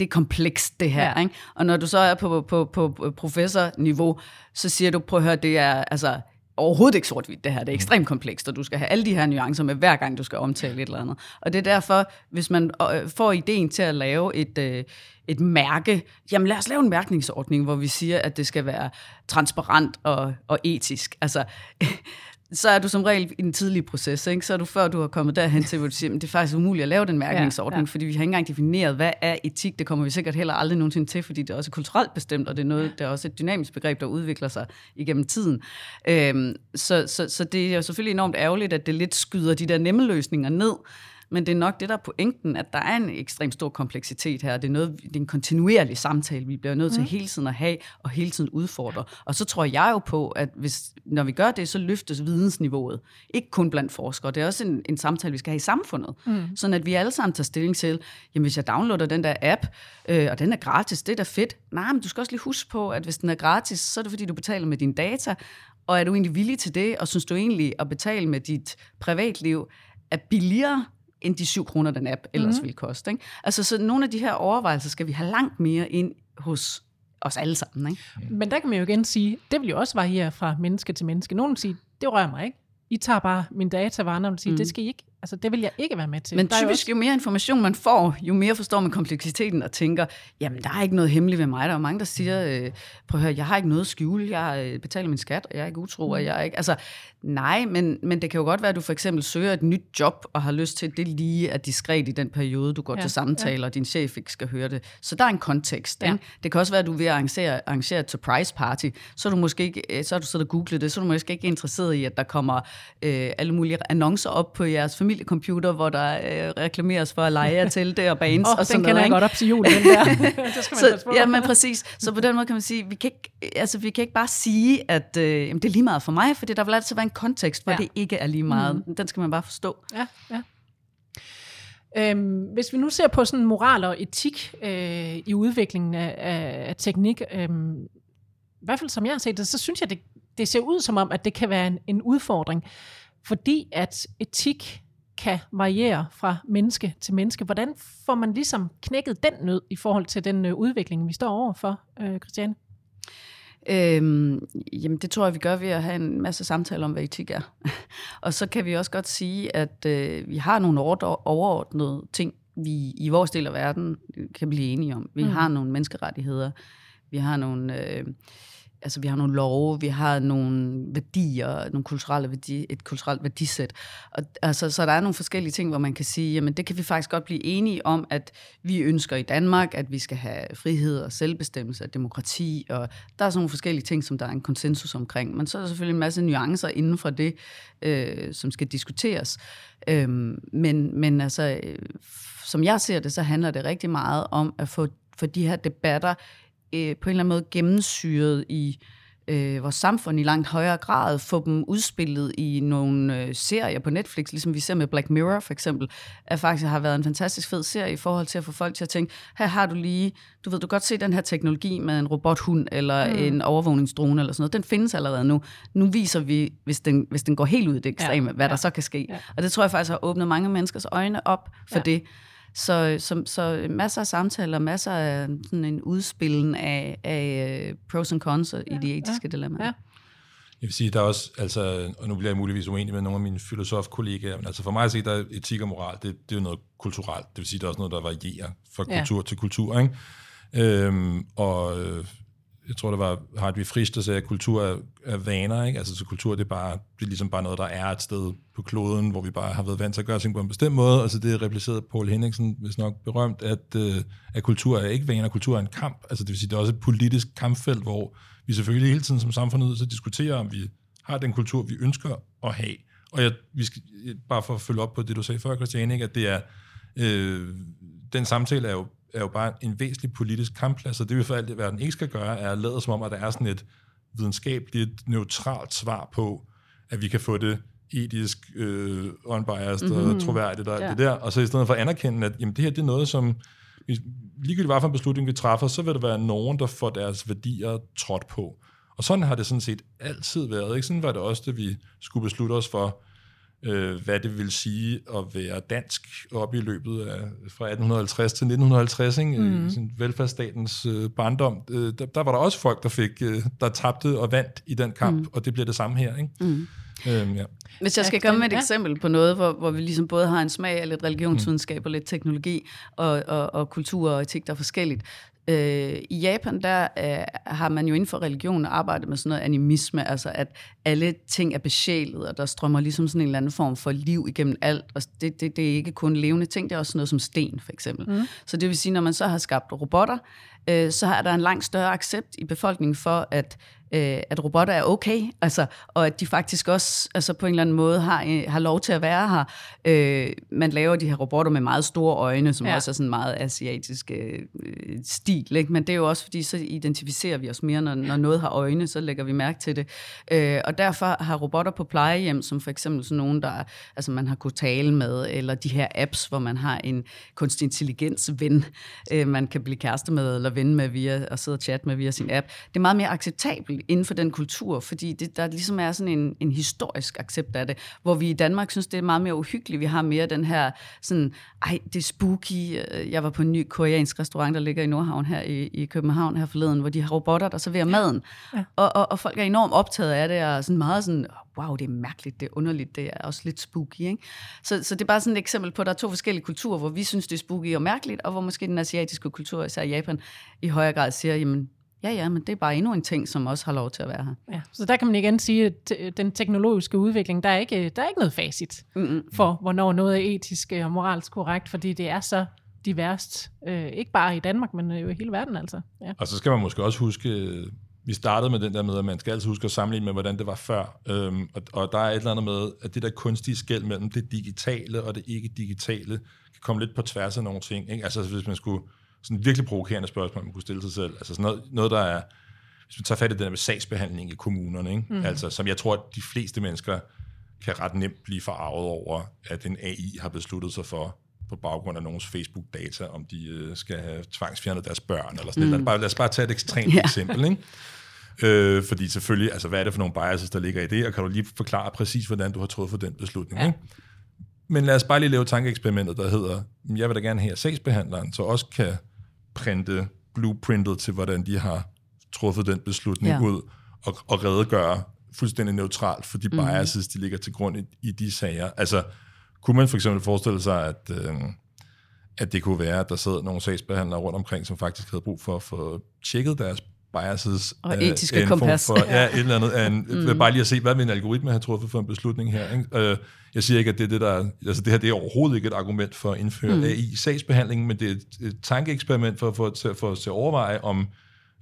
[SPEAKER 2] det er komplekst det her. Ja. Ikke? Og når du så er på, på, på professorniveau, så siger du, prøv at høre, det er altså overhovedet ikke sort-hvidt det her. Det er ekstremt komplekst, og du skal have alle de her nuancer med, hver gang du skal omtale et eller andet. Og det er derfor, hvis man øh, får ideen til at lave et, øh, et mærke, jamen lad os lave en mærkningsordning, hvor vi siger, at det skal være transparent og, og etisk. Altså, så er du som regel i den tidlige proces, ikke? så er du før du har kommet derhen til, hvor du siger, at det er faktisk umuligt at lave den mærkningsordning, ja, ja. fordi vi har ikke engang defineret, hvad er etik, det kommer vi sikkert heller aldrig nogensinde til, fordi det er også kulturelt bestemt, og det er, noget, det er også et dynamisk begreb, der udvikler sig igennem tiden. Øhm, så, så, så det er jo selvfølgelig enormt ærgerligt, at det lidt skyder de der nemme løsninger ned, men det er nok det, der er pointen, at der er en ekstremt stor kompleksitet her. Det er, noget, det er en kontinuerlig samtale, vi bliver nødt til mm. hele tiden at have, og hele tiden udfordre. Og så tror jeg jo på, at hvis, når vi gør det, så løftes vidensniveauet. Ikke kun blandt forskere, det er også en, en samtale, vi skal have i samfundet. Mm. Sådan at vi alle sammen tager stilling til, jamen hvis jeg downloader den der app, øh, og den er gratis, det er da fedt. Nej, men du skal også lige huske på, at hvis den er gratis, så er det fordi, du betaler med dine data, og er du egentlig villig til det, og synes du egentlig at betale med dit privatliv er billigere end de 7 kroner, den app ellers mm. ville koste. Ikke? Altså, så nogle af de her overvejelser skal vi have langt mere ind hos os alle sammen. Ikke?
[SPEAKER 1] Men der kan man jo igen sige, det vil jo også variere fra menneske til menneske. Nogle vil sige, det rører mig ikke. I tager bare min data, og andre vil sige, mm. det skal I ikke. Altså, det vil jeg ikke være med til.
[SPEAKER 2] Men der typisk, også... jo mere information man får, jo mere forstår man kompleksiteten og tænker, jamen, der er ikke noget hemmeligt ved mig. Der er mange, der siger, øh, prøv at høre, jeg har ikke noget at skjule, jeg øh, betaler min skat, og jeg er ikke utro, og jeg er ikke... Altså, nej, men, men det kan jo godt være, at du for eksempel søger et nyt job, og har lyst til, at det lige er diskret i den periode, du går ja, til samtaler, ja. og din chef ikke skal høre det. Så der er en kontekst. Ja. Ikke? Det kan også være, at du vil arrangere, arrangere et surprise party, så er du måske ikke, øh, så har du siddet og googlet det, så er du måske ikke interesseret i, at der kommer øh, alle mulige annoncer op på jeres familiecomputer, hvor der øh, reklameres for at lege til det og bands oh, og sådan
[SPEAKER 1] den kender jeg godt op til jul, den der. det
[SPEAKER 2] skal man så, ja, men præcis. Så på den måde kan man sige, vi kan ikke, altså, vi kan ikke bare sige, at øh, jamen, det er lige meget for mig, fordi der vil altid være en kontekst, hvor ja. det ikke er lige meget. Mm. Den skal man bare forstå.
[SPEAKER 1] Ja, ja. Øhm, hvis vi nu ser på sådan moral og etik øh, i udviklingen af, af, af teknik, øh, i hvert fald som jeg har set det, så synes jeg, det, det ser ud som om, at det kan være en, en udfordring, fordi at etik kan variere fra menneske til menneske. Hvordan får man ligesom knækket den nød i forhold til den øh, udvikling, vi står overfor, øh, Christiane?
[SPEAKER 2] Øhm, jamen det tror jeg, vi gør ved at have en masse samtaler om, hvad etik er. og så kan vi også godt sige, at øh, vi har nogle overordnede ting, vi i vores del af verden kan blive enige om. Vi mm. har nogle menneskerettigheder, vi har nogle... Øh, altså vi har nogle love, vi har nogle værdier, nogle kulturelle værdi, et kulturelt værdisæt. Og, altså, så der er nogle forskellige ting, hvor man kan sige, jamen det kan vi faktisk godt blive enige om, at vi ønsker i Danmark, at vi skal have frihed og selvbestemmelse og demokrati, og der er sådan nogle forskellige ting, som der er en konsensus omkring. Men så er der selvfølgelig en masse nuancer inden for det, øh, som skal diskuteres. Øhm, men, men altså, øh, som jeg ser det, så handler det rigtig meget om at få, få de her debatter øh, på en eller anden måde gennemsyret i øh, vores samfund i langt højere grad, få dem udspillet i nogle øh, serier på Netflix, ligesom vi ser med Black Mirror for eksempel, at faktisk har været en fantastisk fed serie i forhold til at få folk til at tænke, her har du lige, du ved, du kan godt se den her teknologi med en robothund eller mm. en overvågningsdrone eller sådan noget, den findes allerede nu. Nu viser vi, hvis den, hvis den går helt ud i det ekstreme, ja. hvad der så kan ske. Ja. Og det tror jeg faktisk har åbnet mange menneskers øjne op for ja. det. Så, så, så masser af samtaler, masser af sådan en udspillen af, af øh, pros and cons ja, i de etiske ja, dilemmaer. Ja.
[SPEAKER 3] Jeg vil sige, der er også, altså, og nu bliver jeg muligvis uenig med nogle af mine filosofkollegaer, men altså for mig at se, der er etik og moral, det, det er jo noget kulturelt. Det vil sige, der er også noget, der varierer fra kultur ja. til kultur. Ikke? Øhm, og øh, jeg tror, det var Hartwig Frisch, der sagde, at kultur er, er vaner. Ikke? Altså, så kultur det er, bare, det er ligesom bare noget, der er et sted på kloden, hvor vi bare har været vant til at gøre ting på en bestemt måde. Altså, det er repliceret Paul Henningsen, hvis nok berømt, at, øh, at kultur er ikke vaner, kultur er en kamp. Altså, det vil sige, det er også et politisk kampfelt, hvor vi selvfølgelig hele tiden som samfund nødt til at diskutere, om vi har den kultur, vi ønsker at have. Og jeg, vi skal, bare for at følge op på det, du sagde før, Christian, ikke, at det er, øh, den samtale er jo er jo bare en væsentlig politisk kampplads, og det vi for alt i verden ikke skal gøre, er at lade som om, at der er sådan et videnskabeligt, neutralt svar på, at vi kan få det etisk, øh, unbiased mm-hmm. og troværdigt og alt ja. det der, og så i stedet for at anerkende, at jamen, det her det er noget, som ligegyldigt hvad for en beslutning vi træffer, så vil der være nogen, der får deres værdier trådt på. Og sådan har det sådan set altid været. Ikke? Sådan var det også, da vi skulle beslutte os for, øh, hvad det vil sige at være dansk op i løbet af fra 1850 til 1950, ikke? Mm. I sådan velfærdsstatens øh, barndom. Øh, der, der var der også folk, der fik øh, der tabte og vandt i den kamp, mm. og det bliver det samme her. Ikke? Mm.
[SPEAKER 2] Øhm, ja. Hvis jeg skal komme med et eksempel på noget, hvor, hvor vi ligesom både har en smag af lidt religionsvidenskab og lidt teknologi og, og, og kultur og etik, der er forskelligt, Øh, I Japan, der øh, har man jo inden for religion arbejdet med sådan noget animisme, altså at alle ting er besjælet, og der strømmer ligesom sådan en eller anden form for liv igennem alt, og det, det, det er ikke kun levende ting, det er også noget som sten, for eksempel. Mm. Så det vil sige, når man så har skabt robotter, øh, så er der en langt større accept i befolkningen for, at øh, at robotter er okay, altså, og at de faktisk også altså, på en eller anden måde har, øh, har lov til at være her. Øh, man laver de her robotter med meget store øjne, som ja. også er sådan meget asiatisk øh, stil, ikke? men det er jo også fordi, så identificerer vi os mere, når, når noget har øjne, så lægger vi mærke til det. Øh, og derfor har robotter på plejehjem, som for eksempel sådan nogen, der altså, man har kunnet tale med, eller de her apps, hvor man har en kunstig intelligens ven, øh, man kan blive kæreste med, eller ven med via, og sidde og chatte med via sin app. Det er meget mere acceptabelt inden for den kultur, fordi det, der ligesom er sådan en, en historisk accept af det, hvor vi i Danmark synes, det er meget mere uhyggeligt. Vi har mere den her sådan, ej, det er spooky. Jeg var på en ny koreansk restaurant, der ligger i Nordhavn her i, i København her forleden, hvor de har robotter, der serverer maden. Ja. Og, og, og folk er enormt optaget af det, og sådan meget sådan, wow, det er mærkeligt, det er underligt, det er også lidt spooky. Ikke? Så, så det er bare sådan et eksempel på, at der er to forskellige kulturer, hvor vi synes, det er spooky og mærkeligt, og hvor måske den asiatiske kultur, især Japan, i højere grad siger, jamen, Ja, ja, men det er bare endnu en ting, som også har lov til at være her.
[SPEAKER 1] Ja, så der kan man igen sige, at den teknologiske udvikling, der er ikke, der er ikke noget facit Mm-mm. for, hvornår noget er etisk og moralsk korrekt, fordi det er så diverst. Øh, ikke bare i Danmark, men jo i hele verden altså.
[SPEAKER 3] Ja. Og så skal man måske også huske, vi startede med den der med, at man skal altid huske at sammenligne med, hvordan det var før. Øhm, og, og der er et eller andet med, at det der kunstige skæld mellem det digitale og det ikke-digitale, kan komme lidt på tværs af nogle ting. Ikke? Altså hvis man skulle sådan virkelig provokerende spørgsmål, man kunne stille sig selv. Altså sådan noget, noget der er, hvis man tager fat i det der med sagsbehandling i kommunerne, ikke? Mm. Altså, som jeg tror, at de fleste mennesker kan ret nemt blive forarvet over, at en AI har besluttet sig for, på baggrund af nogens Facebook-data, om de øh, skal have tvangsfjernet deres børn, eller sådan mm. noget. Bare, lad os bare tage et ekstremt yeah. eksempel, ikke? Øh, fordi selvfølgelig, altså hvad er det for nogle biases, der ligger i det, og kan du lige forklare præcis, hvordan du har truffet den beslutning, ja. ikke? Men lad os bare lige lave tankeeksperimentet, der hedder, jeg vil da gerne have, at sagsbehandleren så også kan printe blueprintet til, hvordan de har truffet den beslutning ja. ud, og, og redegøre fuldstændig neutralt for de mm. biases, de ligger til grund i, i de sager. Altså, kunne man for eksempel forestille sig, at, øh, at det kunne være, at der sidder nogle sagsbehandlere rundt omkring, som faktisk havde brug for at få tjekket deres biases.
[SPEAKER 2] Og af, etiske kompas.
[SPEAKER 3] For, ja, et eller andet. En, mm. Bare lige at se, hvad en algoritme have truffet for en beslutning her. Ikke? Øh, jeg siger ikke, at det, er det, der, altså det her det er overhovedet ikke et argument for at indføre mm. AI i sagsbehandlingen, men det er et, et tankeeksperiment for, for, for, for at overveje, om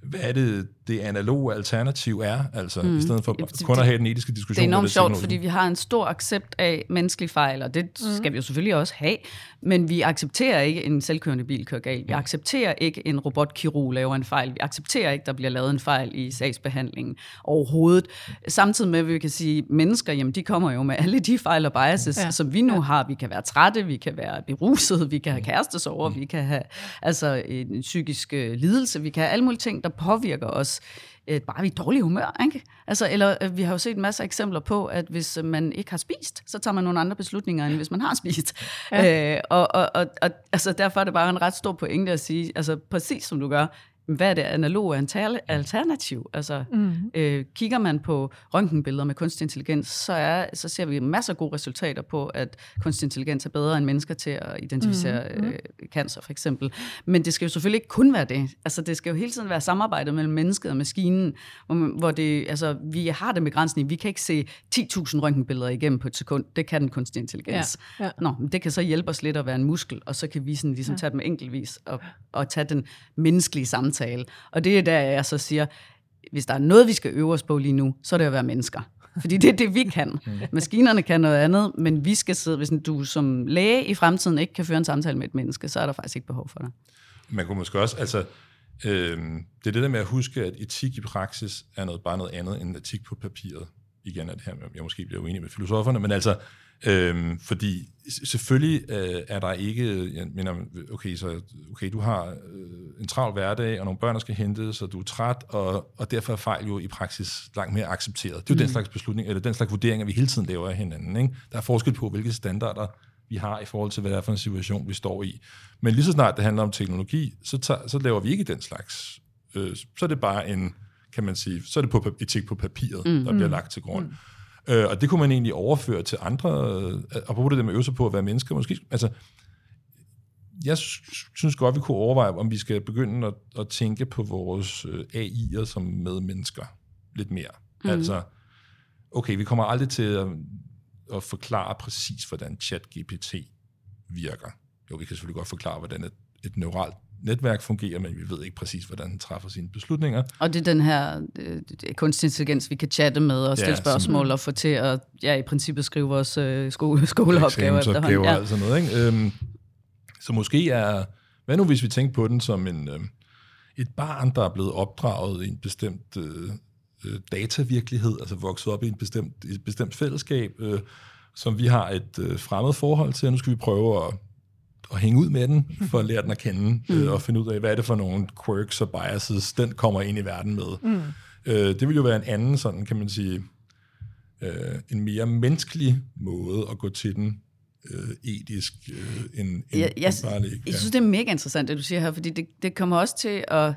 [SPEAKER 3] hvad er det, det analoge alternativ er, altså mm. i stedet for kun at have den etiske diskussion.
[SPEAKER 2] Det er enormt sjovt, fordi vi har en stor accept af menneskelige fejl, og det mm. skal vi jo selvfølgelig også have, men vi accepterer ikke en selvkørende bil kører galt. Vi accepterer ikke en robotkirurg laver en fejl. Vi accepterer ikke, der bliver lavet en fejl i sagsbehandlingen overhovedet. Samtidig med, at vi kan sige, at mennesker, jamen de kommer jo med alle de fejl og biases, ja. som vi nu ja. har. Vi kan være trætte, vi kan være beruset, vi kan have kærestesover, mm. vi kan have altså, en psykisk øh, lidelse, vi kan have alle mulige ting, der påvirker os øh, bare vi er dårlige humør. Ikke? Altså, eller øh, vi har jo set en masse eksempler på, at hvis øh, man ikke har spist, så tager man nogle andre beslutninger, end hvis man har spist. Ja. Øh, og, og, og, og altså, derfor er det bare en ret stor pointe at sige, altså præcis som du gør, hvad er det analoge alternativ? Altså, mm. øh, kigger man på røntgenbilleder med kunstig intelligens, så, er, så ser vi masser af gode resultater på, at kunstig intelligens er bedre end mennesker til at identificere mm. øh, cancer, for eksempel. Men det skal jo selvfølgelig ikke kun være det. Altså, det skal jo hele tiden være samarbejdet mellem mennesket og maskinen, hvor, hvor det, altså, vi har det begrænsning. Vi kan ikke se 10.000 røntgenbilleder igennem på et sekund. Det kan den kunstig intelligens. Ja. Ja. Nå, det kan så hjælpe os lidt at være en muskel, og så kan vi sådan, ligesom, ja. tage dem enkeltvis og, og tage den menneskelige samtale samtale. Og det er der, jeg så siger, hvis der er noget, vi skal øve os på lige nu, så er det at være mennesker. Fordi det er det, vi kan. Maskinerne kan noget andet, men vi skal sidde, hvis du som læge i fremtiden ikke kan føre en samtale med et menneske, så er der faktisk ikke behov for det.
[SPEAKER 3] Man kunne måske også, altså, øh, det er det der med at huske, at etik i praksis er noget, bare noget andet end etik på papiret. Igen er det her, jeg måske bliver uenig med filosoferne, men altså, Øhm, fordi selvfølgelig øh, er der ikke, jeg mener, okay, så, okay, du har øh, en travl hverdag, og nogle børn, der skal hentes, så du er træt, og, og derfor er fejl jo i praksis langt mere accepteret. Det er jo mm. den slags beslutning, eller den slags vurderinger, vi hele tiden laver af hinanden. Ikke? Der er forskel på, hvilke standarder vi har i forhold til, hvad det er for en situation, vi står i. Men lige så snart det handler om teknologi, så, tager, så laver vi ikke den slags. Øh, så er det bare en, kan man sige, så er det på etik på papiret, mm. der bliver mm. lagt til grund. Mm. Øh, og det kunne man egentlig overføre til andre, øh, og bruge det med at øve sig på at være mennesker. Måske, altså, jeg synes godt, vi kunne overveje, om vi skal begynde at, at tænke på vores øh, AI'er som medmennesker lidt mere. Mm. Altså, okay, vi kommer aldrig til at, at forklare præcis, hvordan ChatGPT virker. Jo, vi kan selvfølgelig godt forklare, hvordan et, et neuralt netværk fungerer, men vi ved ikke præcis, hvordan den træffer sine beslutninger.
[SPEAKER 2] Og det er den her øh, kunstig intelligens, vi kan chatte med og stille ja, spørgsmål og få til at ja, i princippet skrive vores øh, skole, skoleopgaver
[SPEAKER 3] efterhånden. Ja. sådan noget. Ikke? Øhm, så måske er, hvad nu hvis vi tænker på den som en, øh, et barn, der er blevet opdraget i en bestemt øh, øh, datavirkelighed, altså vokset op i en bestemt, et bestemt fællesskab, øh, som vi har et øh, fremmed forhold til, og nu skal vi prøve at at hænge ud med den, for at lære den at kende, mm. øh, og finde ud af, hvad er det for nogle quirks og biases, den kommer ind i verden med. Mm. Øh, det vil jo være en anden, sådan kan man sige, øh, en mere menneskelig måde at gå til den øh, etisk, øh, end, end,
[SPEAKER 2] jeg, jeg, end bare lige, ja. jeg synes, det er mega interessant, det du siger her, fordi det, det kommer også til at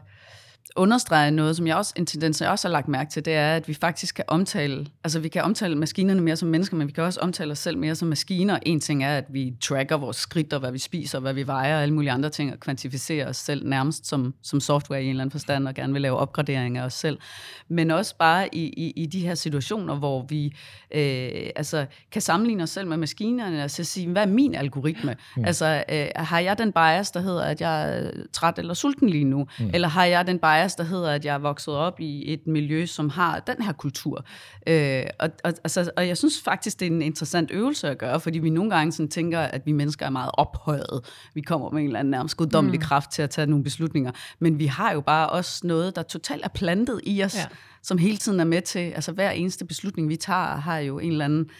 [SPEAKER 2] understrege noget, som jeg også, en tendens, jeg også har lagt mærke til, det er, at vi faktisk kan omtale, altså vi kan omtale maskinerne mere som mennesker, men vi kan også omtale os selv mere som maskiner. En ting er, at vi tracker vores skridt, og hvad vi spiser, hvad vi vejer, og alle mulige andre ting, og kvantificerer os selv nærmest som, som software i en eller anden forstand, og gerne vil lave opgraderinger af os selv. Men også bare i, i, i de her situationer, hvor vi øh, altså, kan sammenligne os selv med maskinerne, og så sige, hvad er min algoritme? Mm. Altså, øh, har jeg den bias, der hedder, at jeg er træt eller sulten lige nu? Mm. Eller har jeg den bias, bias, der hedder, at jeg er vokset op i et miljø, som har den her kultur. Øh, og, og, altså, og jeg synes faktisk, det er en interessant øvelse at gøre, fordi vi nogle gange sådan tænker, at vi mennesker er meget ophøjet. Vi kommer med en eller anden nærmest guddommelig mm. kraft til at tage nogle beslutninger. Men vi har jo bare også noget, der totalt er plantet i os, ja. som hele tiden er med til, altså hver eneste beslutning, vi tager, har jo en eller anden,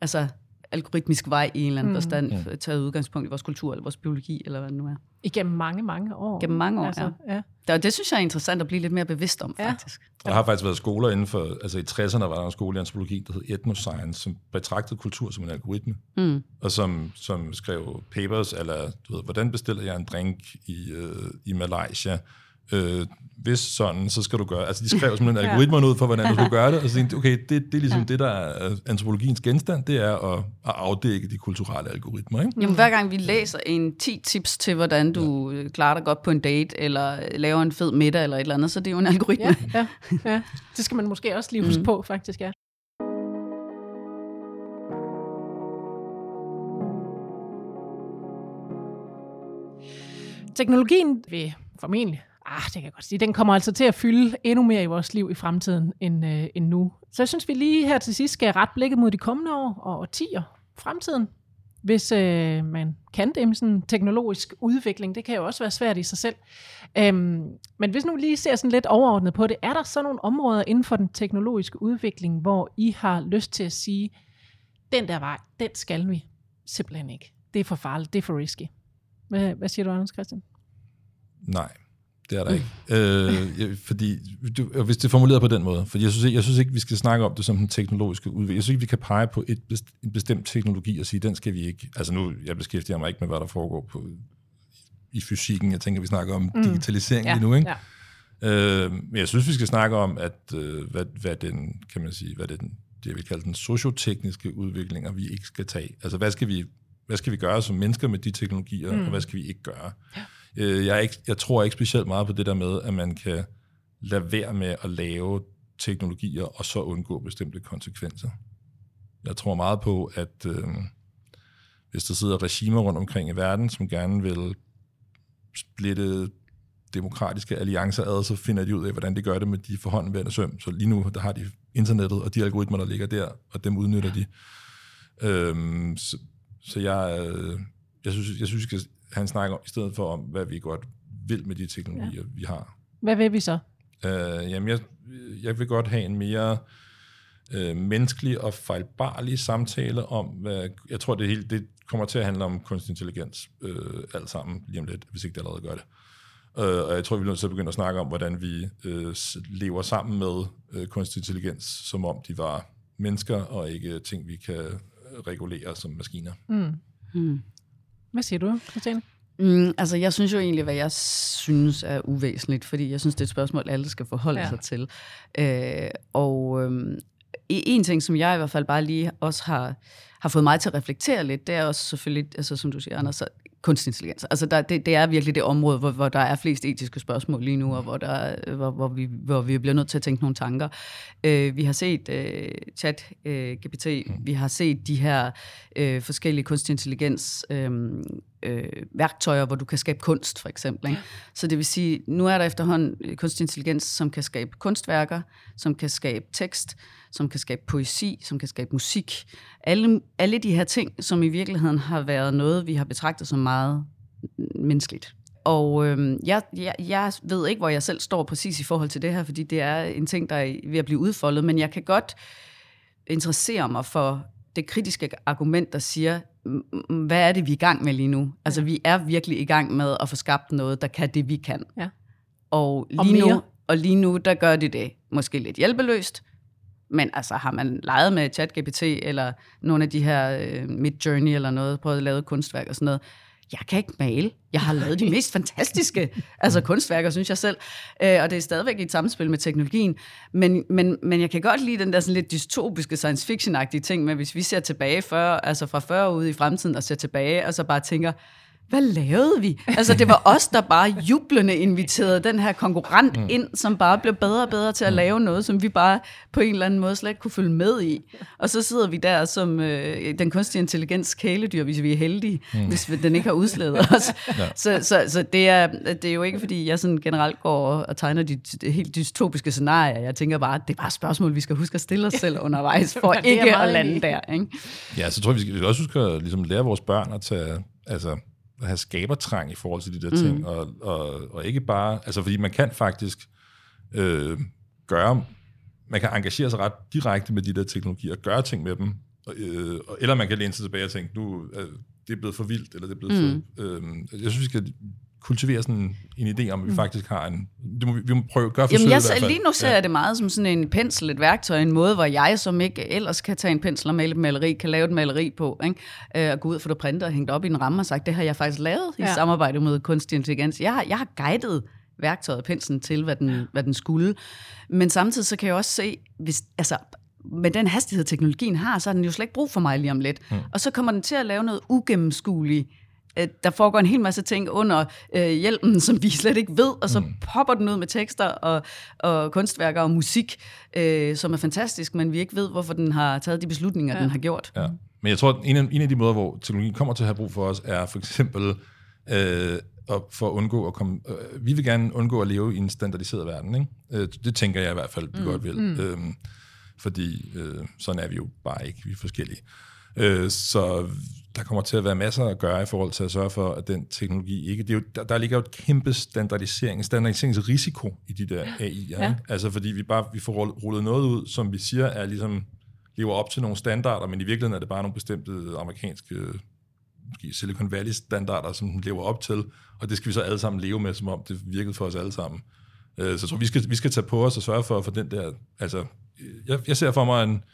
[SPEAKER 2] altså algoritmisk vej i en eller anden
[SPEAKER 1] Mm.
[SPEAKER 2] forstand,
[SPEAKER 3] Mm.
[SPEAKER 2] taget udgangspunkt i vores kultur, eller vores biologi, eller hvad det nu er.
[SPEAKER 1] Igennem mange, mange år.
[SPEAKER 2] Gennem mange år,
[SPEAKER 1] altså, ja.
[SPEAKER 2] Og det synes jeg er interessant at blive lidt mere bevidst om,
[SPEAKER 1] Ja.
[SPEAKER 2] faktisk.
[SPEAKER 3] Der har faktisk været skoler inden for, altså i 60'erne var der en skole i antropologi, der hed Ethnoscience, som betragtede kultur som en algoritme,
[SPEAKER 2] Mm.
[SPEAKER 3] og som, som skrev papers, eller du ved, hvordan bestiller jeg en drink i, øh, i Malaysia, øh, hvis sådan, så skal du gøre, altså de skrev simpelthen
[SPEAKER 1] Ja.
[SPEAKER 3] algoritmerne ud for, hvordan du skulle gøre det, og så tænkte okay, det, det er ligesom ja. det, der er øh, antropologiens genstand, det er at, at afdække de kulturelle algoritmer, ikke?
[SPEAKER 2] Jamen, hver gang vi læser en 10 tips til, hvordan du ja. klarer dig godt på en date, eller laver en fed middag, eller et eller andet, så det er jo en algoritme.
[SPEAKER 1] Ja, ja, ja. Det skal man måske også lige huske
[SPEAKER 2] Mm.
[SPEAKER 1] på, faktisk, ja. Teknologien vil formentlig, ah, det kan jeg godt sige, den kommer altså til at fylde endnu mere i vores liv i fremtiden end, øh, end nu. Så jeg synes, vi lige her til sidst skal ret blikket mod de kommende år og årtier, fremtiden. Hvis øh, man kan det med sådan en teknologisk udvikling, det kan jo også være svært i sig selv. Øhm, men hvis nu lige ser sådan lidt overordnet på det, er der så nogle områder inden for den teknologiske udvikling, hvor I har lyst til at sige, den der vej, den skal vi simpelthen ikke. Det er for farligt, det er for risky. Hvad, hvad siger du, Anders Christian?
[SPEAKER 3] Nej, det er der ikke. øh, jeg- fordi, du, og hvis det er formuleret på den måde, for jeg synes, ikke, jeg synes ikke, vi skal snakke om det som den teknologiske udvikling. Jeg synes ikke, vi kan pege på et best, en bestemt teknologi og sige, den skal vi ikke. Altså nu, jeg beskæftiger mig ikke med, hvad der foregår på, i fysikken. Jeg tænker, vi snakker om mm. digitalisering lige nu, ikke?
[SPEAKER 1] Ja.
[SPEAKER 3] Øh, men jeg synes, vi skal snakke om, at øh, hvad, hvad den, kan man sige, hvad det, den, det jeg vil kalde den sociotekniske udviklinger, vi ikke skal tage. Altså, hvad skal vi, hvad skal vi gøre som mennesker med de teknologier, mm. og hvad skal vi ikke gøre? Ja. Øh, jeg, er ikke, jeg tror ikke specielt meget på det der med, at man kan lade være med at lave teknologier, og så undgå bestemte konsekvenser. Jeg tror meget på, at øh, hvis der sidder regimer rundt omkring i verden, som gerne vil splitte demokratiske alliancer ad, så finder de ud af, hvordan de gør det med de forhåndværende søm. Så lige nu, der har de internettet og de algoritmer, der ligger der, og dem udnytter de. Øhm, så, så jeg, øh, jeg synes, jeg synes, vi skal have en snak om, i stedet for om, hvad vi godt vil med de teknologier, ja. vi har.
[SPEAKER 1] Hvad vil vi så?
[SPEAKER 3] Øh, jamen, jeg, jeg vil godt have en mere øh, menneskelig og fejlbarlig samtale om, hvad, jeg tror, det, hele, det kommer til at handle om kunstig intelligens øh, alt sammen lige om lidt, hvis ikke det allerede gør det. Øh, og jeg tror, vi er nødt til at begynde at snakke om, hvordan vi øh, lever sammen med øh, kunstig intelligens, som om de var mennesker, og ikke ting, vi kan øh, regulere som maskiner.
[SPEAKER 1] Mm.
[SPEAKER 2] Mm.
[SPEAKER 1] Hvad siger du, Christiane?
[SPEAKER 2] Mm, altså, jeg synes jo egentlig, hvad jeg synes er uvæsentligt, fordi jeg synes, det er et spørgsmål, alle skal forholde
[SPEAKER 1] Ja.
[SPEAKER 2] sig til. Øh, og øh, en ting, som jeg i hvert fald bare lige også har, har fået mig til at reflektere lidt, det er også selvfølgelig, altså, som du siger, Anders, kunstig intelligens. Altså, der, det, det er virkelig det område, hvor, hvor der er flest etiske spørgsmål lige nu, og hvor, der, er- hvor, hvor, vi, hvor vi bliver nødt til at tænke nogle tanker. Øh, vi har set øh, chat øh, GPT, vi har set de her øh, forskellige kunstig intelligens øh, øh, værktøjer, hvor du kan skabe kunst, for eksempel. Ikke? Så det vil sige, nu er der efterhånden øh, kunstig intelligens, som kan skabe kunstværker, som kan skabe tekst, som kan skabe poesi, som kan skabe musik. Alle, alle de her ting, som i virkeligheden har været noget, vi har betragtet som meget menneskeligt. Og øhm, jeg, jeg, jeg ved ikke, hvor jeg selv står præcis i forhold til det her, fordi det er en ting, der er ved at blive udfoldet, men jeg kan godt interessere mig for det kritiske argument, der siger, "M- m- hvad er det, vi er i gang med lige nu? Altså, vi er virkelig i gang med at få skabt noget, der kan det, vi kan.
[SPEAKER 1] Ja.
[SPEAKER 2] Og
[SPEAKER 1] Og
[SPEAKER 2] lige,
[SPEAKER 1] mere.
[SPEAKER 2] nu, og lige nu, der gør de det måske lidt hjælpeløst, men altså, har man leget med ChatGPT, eller nogle af de her øh, Midjourney eller noget, prøvet at lave kunstværk og sådan noget, jeg kan ikke male. Jeg har lavet de mest fantastiske altså kunstværker, synes jeg selv. Øh, og det er stadigvæk i et samspil med teknologien. Men, men, men jeg kan godt lide den der sådan lidt dystopiske science fiction-agtige ting med, hvis vi ser tilbage før, altså fra 40 år ude i fremtiden og ser tilbage, og så bare tænker, hvad lavede vi? Altså, det var os, der bare jublende inviterede den her konkurrent mm. ind, som bare blev bedre og bedre til at lave noget, som vi bare på en eller anden måde slet ikke kunne følge med i. Og så sidder vi der som øh, den kunstige intelligens kæledyr, hvis vi er heldige, mm. hvis vi- den ikke har udslædet os. ja. Så, så, så det, er, det er jo ikke, fordi jeg sådan generelt går og tegner de, de helt dystopiske scenarier. Jeg tænker bare, det er bare et spørgsmål, vi skal huske at stille os selv undervejs, for ikke at lande der. Ikke?
[SPEAKER 3] Ja, så tror jeg, vi skal, også huske at ligesom, lære vores børn at tage, altså, at have skabertrang i forhold til de der ting,
[SPEAKER 2] Mm.
[SPEAKER 3] og, og, og ikke bare, altså fordi man kan faktisk øh, gøre, man kan engagere sig ret direkte med de der teknologier, og gøre ting med dem, øh, eller man kan læne sig tilbage og tænke, nu øh, det er blevet for vildt, eller det er blevet mm. for... Øh, jeg synes, vi skal kultivere sådan en idé om, at vi mm. faktisk har en... Det må vi, vi må prøve at gøre forsøget
[SPEAKER 2] Jamen, jeg,
[SPEAKER 3] i hvert fald.
[SPEAKER 2] lige nu ser
[SPEAKER 3] Ja.
[SPEAKER 2] jeg det meget som sådan en pensel, et værktøj, en måde, hvor jeg, som ikke ellers kan tage en pensel og male et maleri, kan lave et maleri på, ikke? Øh, og gå ud og få det printet og hængt op i en ramme og sagt, det har jeg faktisk lavet i
[SPEAKER 1] Ja.
[SPEAKER 2] samarbejde med kunstig intelligens. Jeg har, jeg har guidet værktøjet, penslen til, hvad den, hvad den skulle. Men samtidig så kan jeg også se, hvis, altså, med den hastighed, teknologien har, så har den jo slet ikke brug for mig lige om lidt. Mm. Og så kommer den til at lave noget ugennemskueligt. Øh, Der foregår en hel masse ting under øh, hjælpen, som vi slet ikke ved, og så mm. popper den ud med tekster og, og kunstværker og musik, øh, som er fantastisk, men vi ikke ved, hvorfor den har taget de beslutninger, ja. den har gjort.
[SPEAKER 3] Ja. Men jeg tror, at en af, en af de måder, hvor teknologien kommer til at have brug for os, er for eksempel øh, at, for at undgå at komme... Øh, vi vil gerne undgå at leve i en standardiseret verden. Ikke? Øh, det tænker jeg i hvert fald, vi mm. godt vil. Mm. Øh, fordi øh, sådan er vi jo bare ikke. Vi er forskellige. Øh, så der kommer til at være masser at gøre i forhold til at sørge for, at den teknologi ikke... Det er jo, der, der ligger jo et kæmpe standardisering, standardiseringsrisiko i de der AI'er. Ja. Ikke? Altså fordi vi bare vi får rullet- noget ud, som vi siger er ligesom lever op til nogle standarder, men i virkeligheden er det bare nogle bestemte amerikanske måske Silicon Valley standarder, som den lever op til, og det skal vi så alle sammen leve med, som om det virkede for os alle sammen. Øh, Så jeg tror, vi skal, vi skal tage på os og sørge for, for den der, altså, jeg, jeg ser for mig en,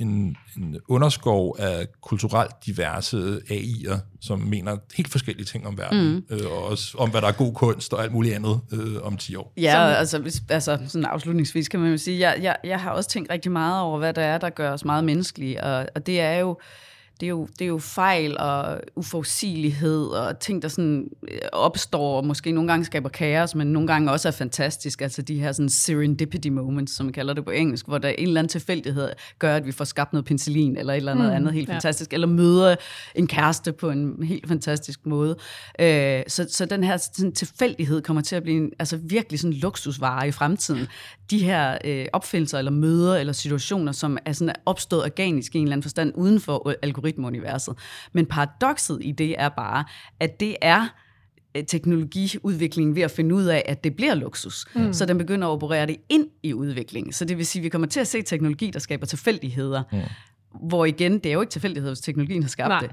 [SPEAKER 3] en, en underskov af kulturelt diverse AI'er, som mener helt forskellige ting om verden, mm. øh, og også om, hvad der er god kunst og alt muligt andet øh, om 10 år.
[SPEAKER 2] Ja, altså, hvis, altså sådan afslutningsvis kan man jo sige, jeg, jeg, jeg har også tænkt rigtig meget over, hvad der er, der gør os meget menneskelige, og, og det er jo det er, jo, det er jo fejl og uforudsigelighed og ting, der sådan øh, opstår og måske nogle gange skaber kaos, men nogle gange også er fantastisk. Altså de her sådan serendipity moments, som man kalder det på engelsk, hvor der er en eller anden tilfældighed gør, at vi får skabt noget penicillin eller et eller andet, mm, andet helt
[SPEAKER 1] ja.
[SPEAKER 2] fantastisk, eller møder en kæreste på en helt fantastisk måde. Øh, så, så den her sådan, tilfældighed kommer til at blive en, altså virkelig sådan luksusvare i fremtiden. De her øh, opfindelser eller møder eller situationer, som er sådan opstået organisk i en eller anden forstand uden for algoritmeuniverset. Men paradokset i det er bare, at det er øh, teknologiudviklingen ved at finde ud af, at det bliver luksus. Mm. Så den begynder at operere det ind i udviklingen. Så det vil sige, at vi kommer til at se teknologi, der skaber tilfældigheder. Mm. Hvor igen, det er jo ikke tilfældighed, hvis teknologien har skabt
[SPEAKER 1] Nej.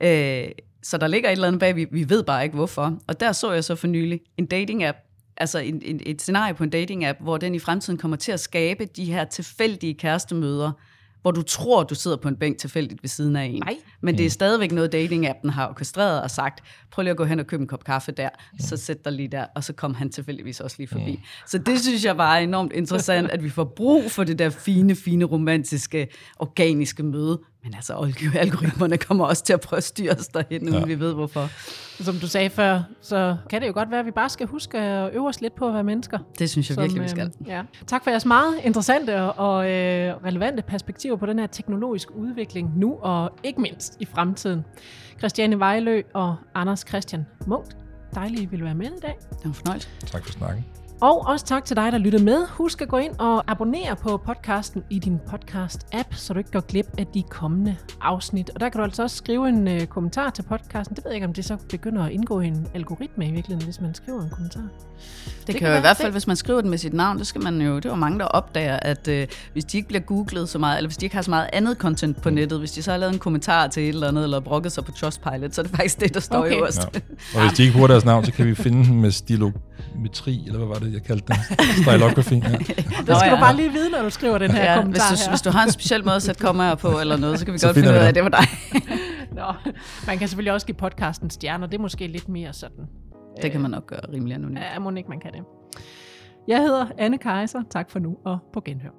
[SPEAKER 2] det. Øh, så der ligger et eller andet bag, vi, vi ved bare ikke hvorfor. Og der så jeg så for nylig en dating-app, altså en, en, et scenarie på en dating-app, hvor den i fremtiden kommer til at skabe de her tilfældige kærestemøder, hvor du tror, du sidder på en bænk tilfældigt ved siden af en.
[SPEAKER 1] Nej.
[SPEAKER 2] Men det er stadigvæk noget, dating-appen har orkestreret og sagt, prøv lige at gå hen og købe en kop kaffe der, så sæt dig lige der, og så kom han tilfældigvis også lige forbi. Så det synes jeg bare er enormt interessant, at vi får brug for det der fine, fine, romantiske, organiske møde. Men altså, alg- algoritmerne kommer også til at prøve at styre os derhen, uden
[SPEAKER 3] Ja.
[SPEAKER 2] vi ved hvorfor.
[SPEAKER 1] Som du sagde før, så kan det jo godt være, at vi bare skal huske at øve os lidt på at være mennesker.
[SPEAKER 2] Det synes jeg virkelig, vi
[SPEAKER 1] øh,
[SPEAKER 2] skal.
[SPEAKER 1] Ja. Tak for jeres meget interessante og, og øh, relevante perspektiver på den her teknologiske udvikling nu og ikke mindst i fremtiden. Christiane Vejlø og Anders Christian Munk, dejligt, I ville være med i dag.
[SPEAKER 2] Det var en fornøjelse.
[SPEAKER 3] Tak for snakken.
[SPEAKER 1] Og også tak til dig, der lytter med. Husk at gå ind og abonnere på podcasten i din podcast-app, så du ikke går glip af de kommende afsnit. Og der kan du altså også skrive en øh, kommentar til podcasten. Det ved jeg ikke, om det så begynder at indgå i en algoritme i virkeligheden, hvis man skriver en kommentar.
[SPEAKER 2] Det,
[SPEAKER 1] kan
[SPEAKER 2] det kan jo i hvert fald,
[SPEAKER 1] det.
[SPEAKER 2] hvis man skriver den med sit navn, det skal man jo, det er jo mange, der opdager, at øh, hvis de ikke bliver googlet så meget, eller hvis de ikke har så meget andet content på nettet, hvis de så har lavet en kommentar til et eller andet, eller brokket sig på Trustpilot, så er det faktisk det, der står
[SPEAKER 1] Okay.
[SPEAKER 2] okay. øverst.
[SPEAKER 3] Ja. Og hvis de ikke bruger deres navn, så kan vi finde dem med stilometri, eller hvad var det, jeg kaldte det? Stylography. Ja.
[SPEAKER 1] Det skal
[SPEAKER 2] Nå,
[SPEAKER 1] ja. du bare lige vide, når du skriver den her
[SPEAKER 2] Ja, hvis,
[SPEAKER 1] kommentar
[SPEAKER 2] du,
[SPEAKER 1] her.
[SPEAKER 2] hvis du har en speciel måde at sætte kommaer på, eller noget, så kan vi
[SPEAKER 3] Så
[SPEAKER 2] godt finde ud af, at
[SPEAKER 3] det.
[SPEAKER 2] det var dig.
[SPEAKER 1] Nå, man kan selvfølgelig også give podcasten stjerner. Det er måske lidt mere sådan.
[SPEAKER 2] Det kan man nok gøre rimelig anonymt.
[SPEAKER 1] Ja, må ikke man kan det. Jeg hedder Anne Kejser. Tak for nu, og på genhør.